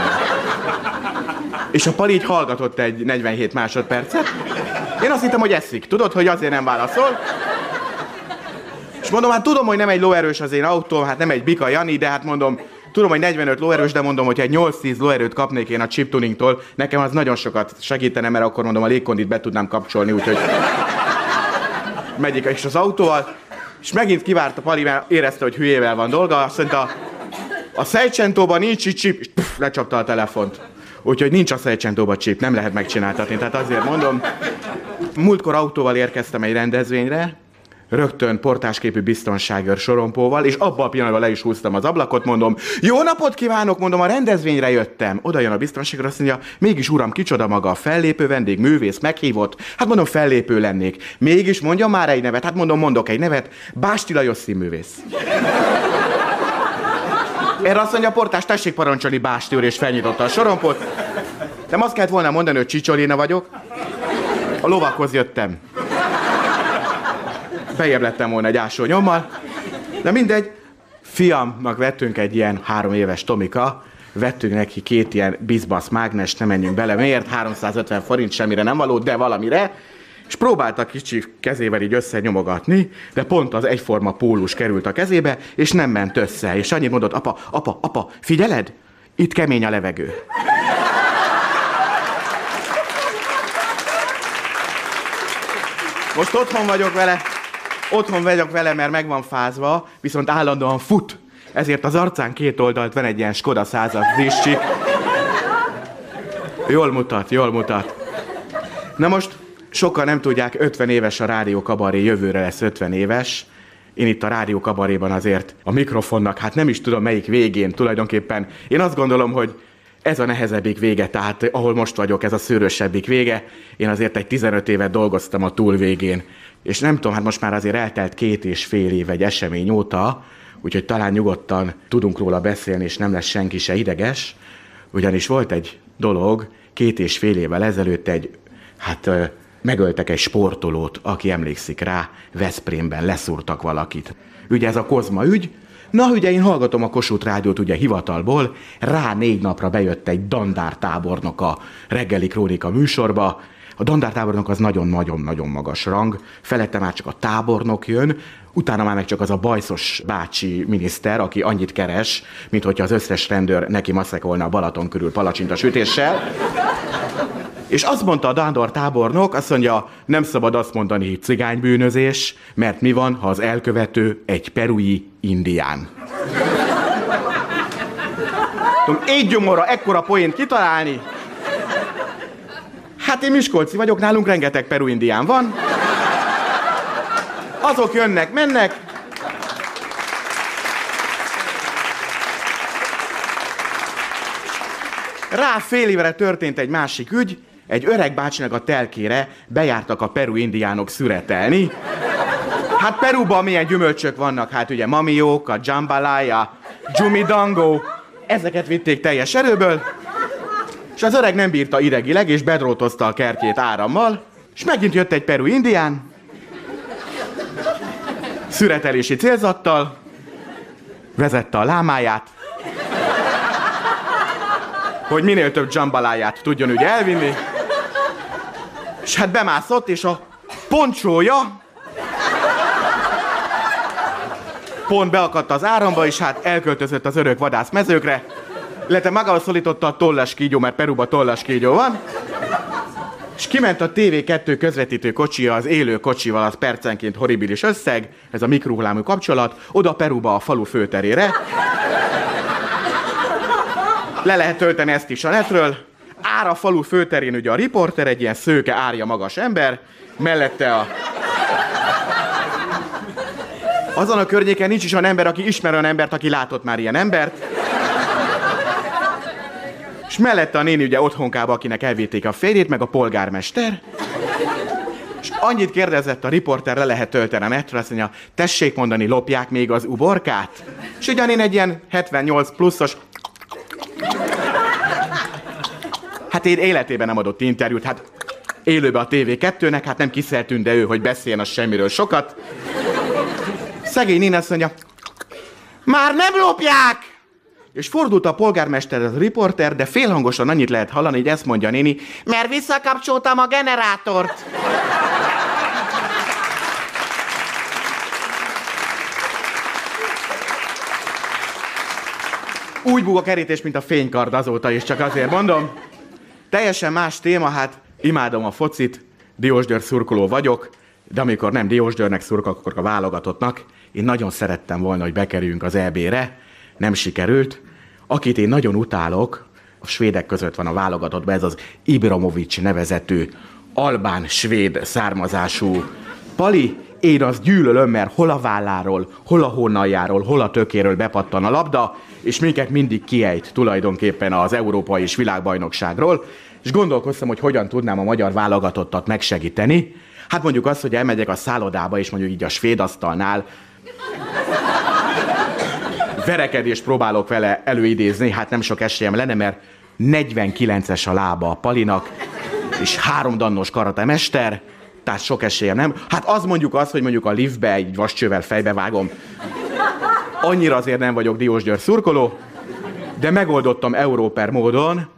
És a pali így hallgatott egy 47 másodpercet. Én azt hittem, hogy eszik. Tudod, hogy azért nem válaszol? És mondom, hát tudom, hogy nem egy lóerős az én autóm, hát nem egy Bika Jani, de hát mondom, tudom, hogy 45 lóerős, de mondom, hogy egy 8-10 lóerőt kapnék én a chip tuningtól, nekem az nagyon sokat segítene, mert akkor mondom, a légkondit be tudnám kapcsolni, úgyhogy megyik is az autóval, és megint kivárt a Pali, mert érezte, hogy hülyével van dolga, azt mondta, a Szejcsentóban nincs itt chip, és puff, lecsapta a telefont. Úgyhogy nincs a Szejcsentóban chip, nem lehet megcsináltatni. Tehát azért mondom, múltkor autóval érkeztem egy rendezvényre, rögtön portásképű biztonságőr sorompóval, és abban a pillanatban le is húztam az ablakot, mondom, jó napot kívánok, mondom, a rendezvényre jöttem. Oda jön a biztonságőr, azt mondja, mégis uram, kicsoda maga a fellépő vendég, művész, meghívott. Hát mondom, fellépő lennék. Mégis mondja már egy nevet, hát mondom, mondok egy nevet, Básti Lajos színművész. Erre azt mondja a portás, tessék parancsolni Básti úr, és felnyitotta a sorompot. Nem azt kellett volna mondani, hogy Csicsolina vagyok. A lovakhoz jöttem. Bejebb lettem volna egy ásó nyommal. De mindegy, fiamnak vettünk egy ilyen három éves Tomika, vettünk neki két ilyen bizbasz mágnes, nem menjünk bele, miért? 350 forint semmire nem való, de valamire. És próbálta kicsi kezével így összenyomogatni, de pont az egyforma pólus került a kezébe, és nem ment össze. És annyit mondott, apa, apa, apa, figyeled? Itt kemény a levegő. Most otthon vagyok vele, otthon vagyok vele, mert meg van fázva, viszont állandóan fut. Ezért az arcán két oldalt van egy ilyen Skoda százas ziscsik. Jól mutat, jól mutat. Na most sokan nem tudják, 50 éves a Rádió Kabaré, jövőre lesz 50 éves. Én itt a Rádió Kabaréban azért a mikrofonnak, hát nem is tudom melyik végén tulajdonképpen. Én azt gondolom, hogy ez a nehezebbik vége, tehát ahol most vagyok, ez a szőrösebbik vége. Én azért egy 15 évet dolgoztam a túl végén. És nem tudom, hát most már azért eltelt két és fél év egy esemény óta, úgyhogy talán nyugodtan tudunk róla beszélni, és nem lesz senki se ideges. Ugyanis volt egy dolog, két és fél évvel ezelőtt egy, hát megöltek egy sportolót, aki emlékszik rá, Veszprémben leszúrtak valakit. Ugye ez a Kozma ügy, Na, ugye én hallgatom a Kossuth Rádiót ugye hivatalból, rá négy napra bejött egy dandártábornok a reggeli krónika műsorba, a dandártábornok az nagyon-nagyon-nagyon magas rang, felette már csak a tábornok jön, utána már meg csak az a bajszos bácsi miniszter, aki annyit keres, mint hogyha az összes rendőr neki maszekolna a Balaton körül palacsinta sütéssel. És azt mondta a Dándor tábornok, azt mondja, nem szabad azt mondani, hogy cigánybűnözés, mert mi van, ha az elkövető egy perui indián. Tudom, egy gyomorra ekkora poént kitalálni. Hát én Miskolci vagyok, nálunk rengeteg peru indián van. Azok jönnek, mennek. Rá fél évre történt egy másik ügy, egy öreg bácsinak a telkére bejártak a peru indiánok szüretelni. Hát Peruban milyen gyümölcsök vannak, hát ugye mamiók, a jambalaya, jumidango, ezeket vitték teljes erőből, és az öreg nem bírta idegileg, és bedrótozta a kertjét árammal, és megint jött egy peru indián, szüretelési célzattal, vezette a lámáját, hogy minél több jambaláját tudjon ugye elvinni. És hát bemászott, és a poncsója pont beakadt az áramba, és hát elköltözött az örök vadász mezőkre. Illetve magával szólította a tollas kígyó, mert Peruba tollas kígyó van. És kiment a TV2 közvetítő kocsia az élő kocsival, az percenként horribilis összeg, ez a mikrohullámú kapcsolat, oda Peruba a falu főterére. Le lehet tölteni ezt is a netről. Ár a falu főterén ugye a riporter, egy ilyen szőke, árja magas ember, mellette a... Azon a környéken nincs is olyan ember, aki ismer olyan embert, aki látott már ilyen embert. És mellette a néni ugye otthonkába, akinek elvitték a férjét, meg a polgármester. És annyit kérdezett a riporter, le lehet tölteni a netről, azt mondja, tessék mondani, lopják még az uborkát? És ugyan egy ilyen 78 pluszos Hát én életében nem adott interjút, hát élőbe a TV2-nek, hát nem kiszertünk, de ő, hogy beszéljen a semmiről sokat. Szegény néni azt mondja, már nem lopják! És fordult a polgármester, az riporter, de félhangosan annyit lehet hallani, hogy ezt mondja a néni, mert visszakapcsoltam a generátort. Úgy búg a kerítés, mint a fénykard azóta is, csak azért mondom. Teljesen más téma, hát imádom a focit, Diósgyőr szurkoló vagyok, de amikor nem Diósgyőrnek szurkolok, akkor a válogatottnak. Én nagyon szerettem volna, hogy bekerüljünk az EB-re, nem sikerült. Akit én nagyon utálok, a svédek között van a válogatottban, ez az Ibramovics nevezetű albán svéd származású Pali, én azt gyűlölöm, mert hol a válláról, hol a hónaljáról, hol a tökéről bepattan a labda, és minket mindig kiejt tulajdonképpen az Európai és Világbajnokságról, és gondolkoztam, hogy hogyan tudnám a magyar válogatottat megsegíteni. Hát mondjuk azt, hogy elmegyek a szállodába, és mondjuk így a svéd asztalnál verekedést próbálok vele előidézni, hát nem sok esélyem lenne, mert 49-es a lába a Palinak, és három dannos karatemester, tehát sok esélyem nem. Hát az mondjuk az, hogy mondjuk a liftbe egy vascsővel fejbe vágom. Annyira azért nem vagyok Diós György szurkoló, de megoldottam Európer módon.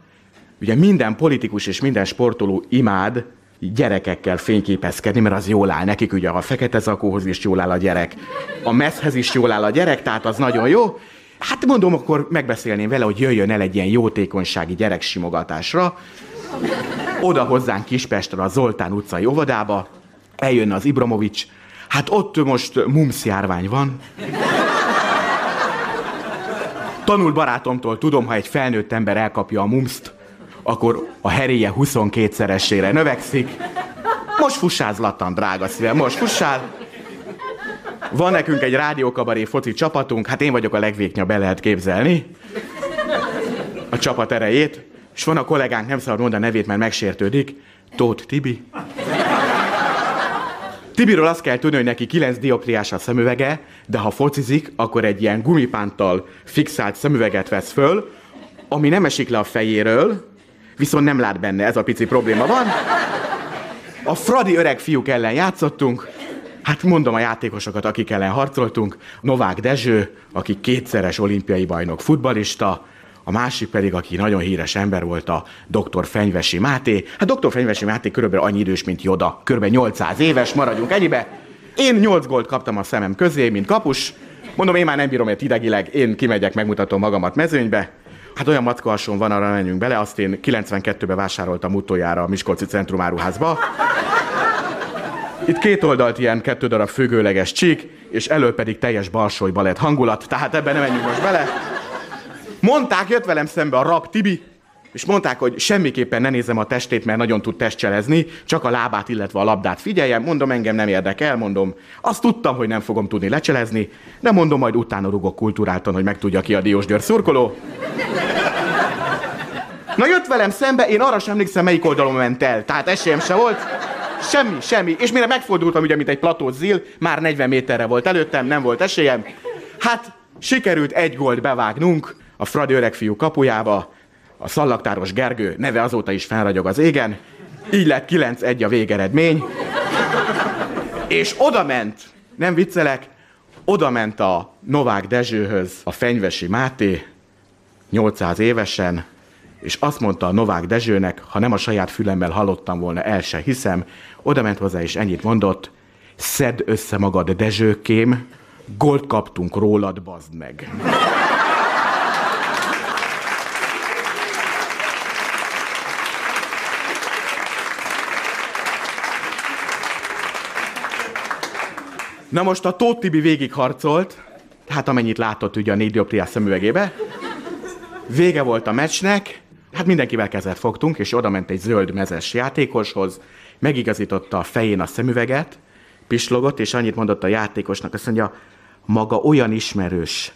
Ugye minden politikus és minden sportoló imád gyerekekkel fényképezkedni, mert az jól áll nekik, ugye a fekete zakóhoz is jól áll a gyerek, a messzhez is jól áll a gyerek, tehát az nagyon jó. Hát mondom, akkor megbeszélném vele, hogy jöjjön el egy ilyen jótékonysági gyereksimogatásra, oda hozzánk Kispestre a Zoltán utcai óvodába, eljön az Ibramovics, hát ott most mumsz járvány van. Tanul barátomtól tudom, ha egy felnőtt ember elkapja a mumszt, akkor a heréje 22-szeresére növekszik. Most fussázlattan, drága szívem, most fussál. Van nekünk egy rádiókabaré foci csapatunk, hát én vagyok a legvéknyabb, be lehet képzelni. A csapat erejét. És van a kollégánk, nem szabad mondani a nevét, mert megsértődik. Tóth Tibi. Tibiről azt kell tudni, hogy neki 9 dioptriás a szemüvege, de ha focizik, akkor egy ilyen gumipánttal fixált szemüveget vesz föl, ami nem esik le a fejéről, viszont nem lát benne, ez a pici probléma van. A Fradi öreg fiúk ellen játszottunk, Hát mondom a játékosokat, akik ellen harcoltunk. Novák Dezső, aki kétszeres olimpiai bajnok futbalista, a másik pedig, aki nagyon híres ember volt, a dr. Fenyvesi Máté. Hát dr. Fenyvesi Máté körülbelül annyi idős, mint Joda, körülbelül 800 éves, maradjunk ennyibe. Én 8 gólt kaptam a szemem közé, mint kapus. Mondom, én már nem bírom egy idegileg, én kimegyek, megmutatom magamat mezőnybe. Hát olyan mackahason van, arra menjünk bele, azt én 92-ben vásároltam utoljára a Miskolci Centrumáruházba. Itt két oldalt ilyen kettő darab függőleges csík, és elő pedig teljes balsói balett hangulat, tehát ebben nem menjünk most bele. Mondták, jött velem szembe a rab Tibi, és mondták, hogy semmiképpen ne nézem a testét, mert nagyon tud testcselezni, csak a lábát, illetve a labdát figyeljem. Mondom, engem nem érdekel, mondom. Azt tudtam, hogy nem fogom tudni lecselezni, de mondom, majd utána rugok kultúráltan, hogy megtudja ki a Diós György szurkoló. Na jött velem szembe, én arra sem emlékszem, melyik oldalon ment el. Tehát esélyem se volt. Semmi, semmi. És mire megfordultam, ugye, mint egy platót már 40 méterre volt előttem, nem volt esélyem. Hát sikerült egy gólt bevágnunk a Fradi öregfiú kapujába, a szallagtáros Gergő neve azóta is felragyog az égen, így lett 9-1 a végeredmény, és oda ment, nem viccelek, oda ment a Novák Dezsőhöz a Fenyvesi Máté, 800 évesen, és azt mondta a Novák Dezsőnek, ha nem a saját fülemmel hallottam volna, el se hiszem, oda ment hozzá, és ennyit mondott, szedd össze magad, Dezsőkém, gólt kaptunk rólad, bazd meg. Na most a Tóth Tibi végigharcolt, hát amennyit látott ugye a négy dioptriás szemüvegébe. Vége volt a meccsnek, hát mindenkivel kezet fogtunk, és oda ment egy zöld mezes játékoshoz, megigazította a fején a szemüveget, pislogott, és annyit mondott a játékosnak, azt mondja, maga olyan ismerős.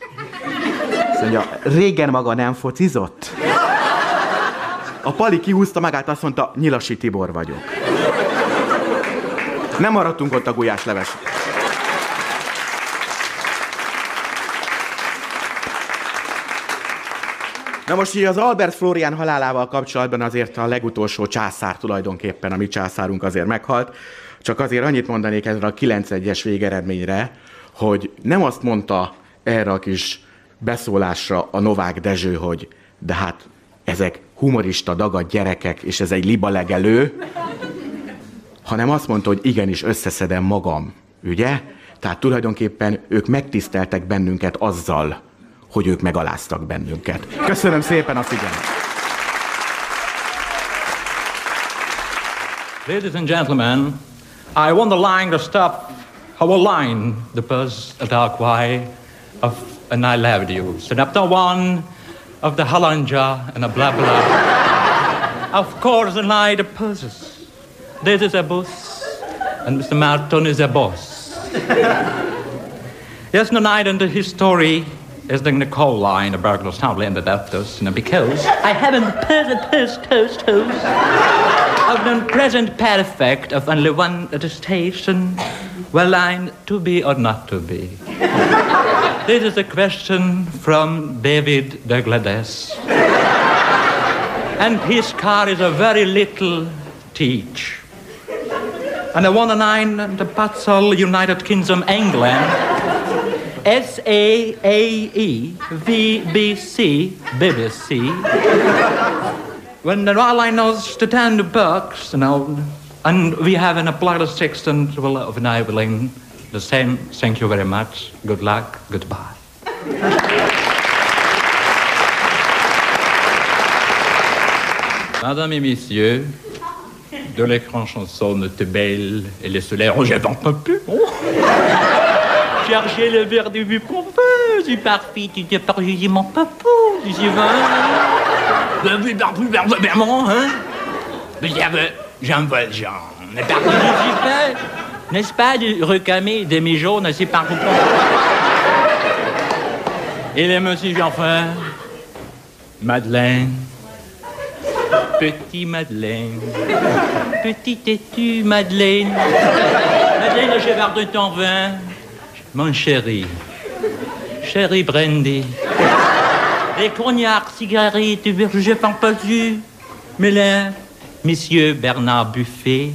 Azt mondja, régen maga nem focizott? A Pali kihúzta magát, azt mondta, Nyilasi Tibor vagyok. Nem maradtunk ott a gulyásleves. Na most így az Albert Florian halálával kapcsolatban azért a legutolsó császár tulajdonképpen, a mi császárunk azért meghalt. Csak azért annyit mondanék ezre a 9-1-es végeredményre, hogy nem azt mondta erre a kis beszólásra a Novák Dezső, hogy de hát ezek humorista dagad gyerekek, és ez egy libalegelő, hanem azt mondta, hogy igenis összeszedem magam, ugye? Tehát tulajdonképpen ők megtiszteltek bennünket azzal, hogy ők megaláztak bennünket. Köszönöm szépen a figyelmet! Ladies and gentlemen, I want the line to stop how a line the buzz a dark way of an I loved you. The one of the halanja and a blah blah. of course, the lie the puzzes. This is a boss, and Mr. Martin is a boss. There's no night in the history is the Nicole line of burglars probably ended up this, you know, because I haven't present post coast host of the present perfect of only one at the station, well line to be or not to be. this is a question from David Douglas. and his car is a very little teach. And the and nine, the Battle United Kingdom, England. S A A E V B C BBC. when the airline knows to turn the books, you know, and we have an applied assistant will uh, of enabling the same. Thank you very much. Good luck. Goodbye. Madame et messieurs, de l'écran chanson de belle et les solaires, oh, j'avais pas pu. Oh. Chercher le verre de vue veut, du parfait, tu te parles, mon papou, du vin. Le vue par plus vraiment, hein? Mais j'avais, j'en veux, genre. Mais par contre, je fait, n'est-ce pas, du recamer demi jaune, c'est par contre. Et les monsieur Jean-Fin, Madeleine, petit Madeleine, petit têtu Madeleine, Madeleine, le cheval de ton vin, mon chéri, chéri Brandy, les cognacs, cigarettes, du, mais là, monsieur Bernard Buffet,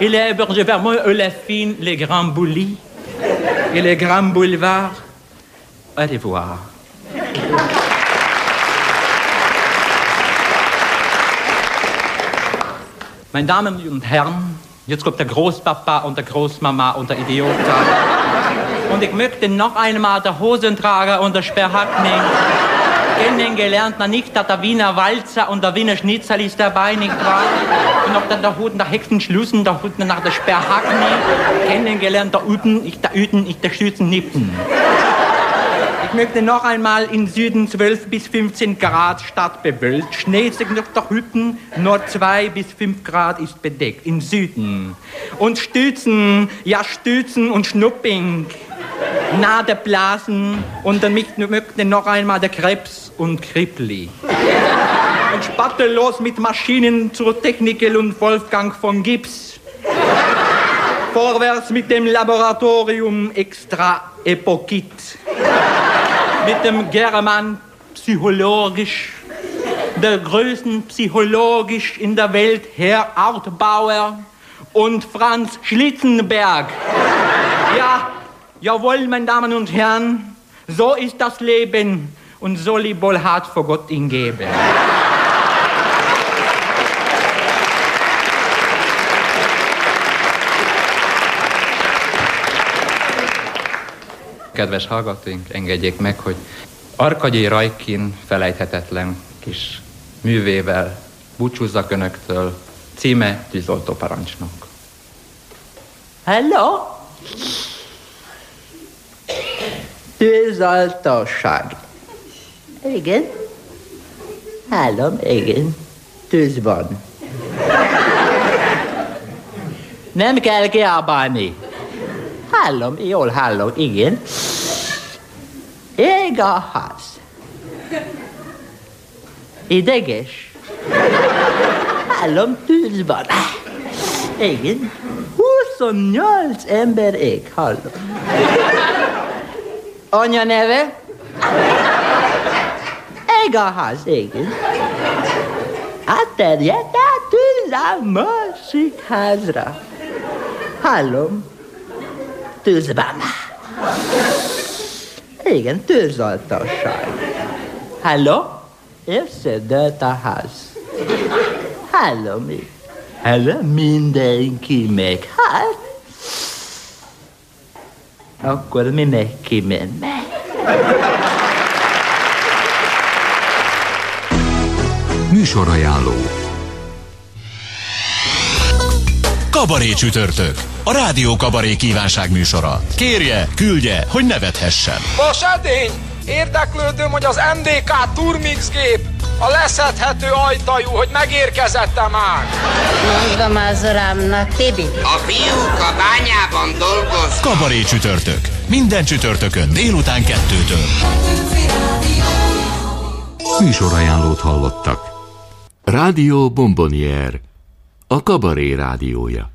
et les bergers vers moi, eux, la fine, les grands boulis, et les grands boulevards, allez voir. Meine Damen und Herren, jetzt kommt der Großpapa und der Großmama und der Idiot. Und ich möchte noch einmal der Hosentrager und der Sperrhackning kennengelernt, na nicht, dass der Wiener Walzer und der Wiener Schnitzel ist dabei, nicht wahr? Und noch dann der Hut, der Hexenschlussen, der Hut nach der Sperrhackning kennengelernt, der Üben, ich der Üten, ich der Schützen nippen. Ich möchte noch einmal im Süden 12 bis 15 Grad stadtbewölkt. Schnee ist noch der Hütten, nur 2 bis 5 Grad ist bedeckt. Im Süden. Und Stützen, ja Stützen und Schnupping. Nadeblasen und dann möchte noch einmal der Krebs und Krippli. Und spattellos mit Maschinen zur Technikel und Wolfgang von Gips. Vorwärts mit dem Laboratorium extra Epokit mit dem German psychologisch, der größten psychologisch in der Welt, Herr Artbauer und Franz Schlitzenberg. Ja, jawohl, meine Damen und Herren, so ist das Leben und so liebvoll hat vor Gott ihn geben. Kedves hallgatóink, engedjék meg, hogy Arkagyi Rajkin felejthetetlen kis művével búcsúzzak önöktől. Címe tűzoltó parancsnok. Hello? Tűzoltóság. Igen? Hallom, igen. Tűz van. Nem kell kiabálni. Hallom, jól hallom, igen. Ég a ház. Ideges. Hallom, tűz van. Igen. 28 ember ég, hallom. Anya neve? Ég a ház, igen. Átterjedt át tűz a másik házra. Hallom, tűzben. Igen, tűzoltóság. Hello? Összedőlt a ház. Hello, mi? Hello, mindenki meg. Hát? Akkor mi meg kimenne. Műsorajánló Kabaré csütörtök. A Rádió Kabaré kívánság műsora. Kérje, küldje, hogy nevethessen. Vas edény! Érdeklődöm, hogy az MDK Turmix gép A leszedhető ajtajú, hogy megérkezette már! Mondom az uramnak, Tibi. A fiúk a bányában dolgoznak. Kabaré csütörtök. Minden csütörtökön délután kettőtől. Műsorajánlót hallottak. Rádió Bombonier, a kabaré rádiója.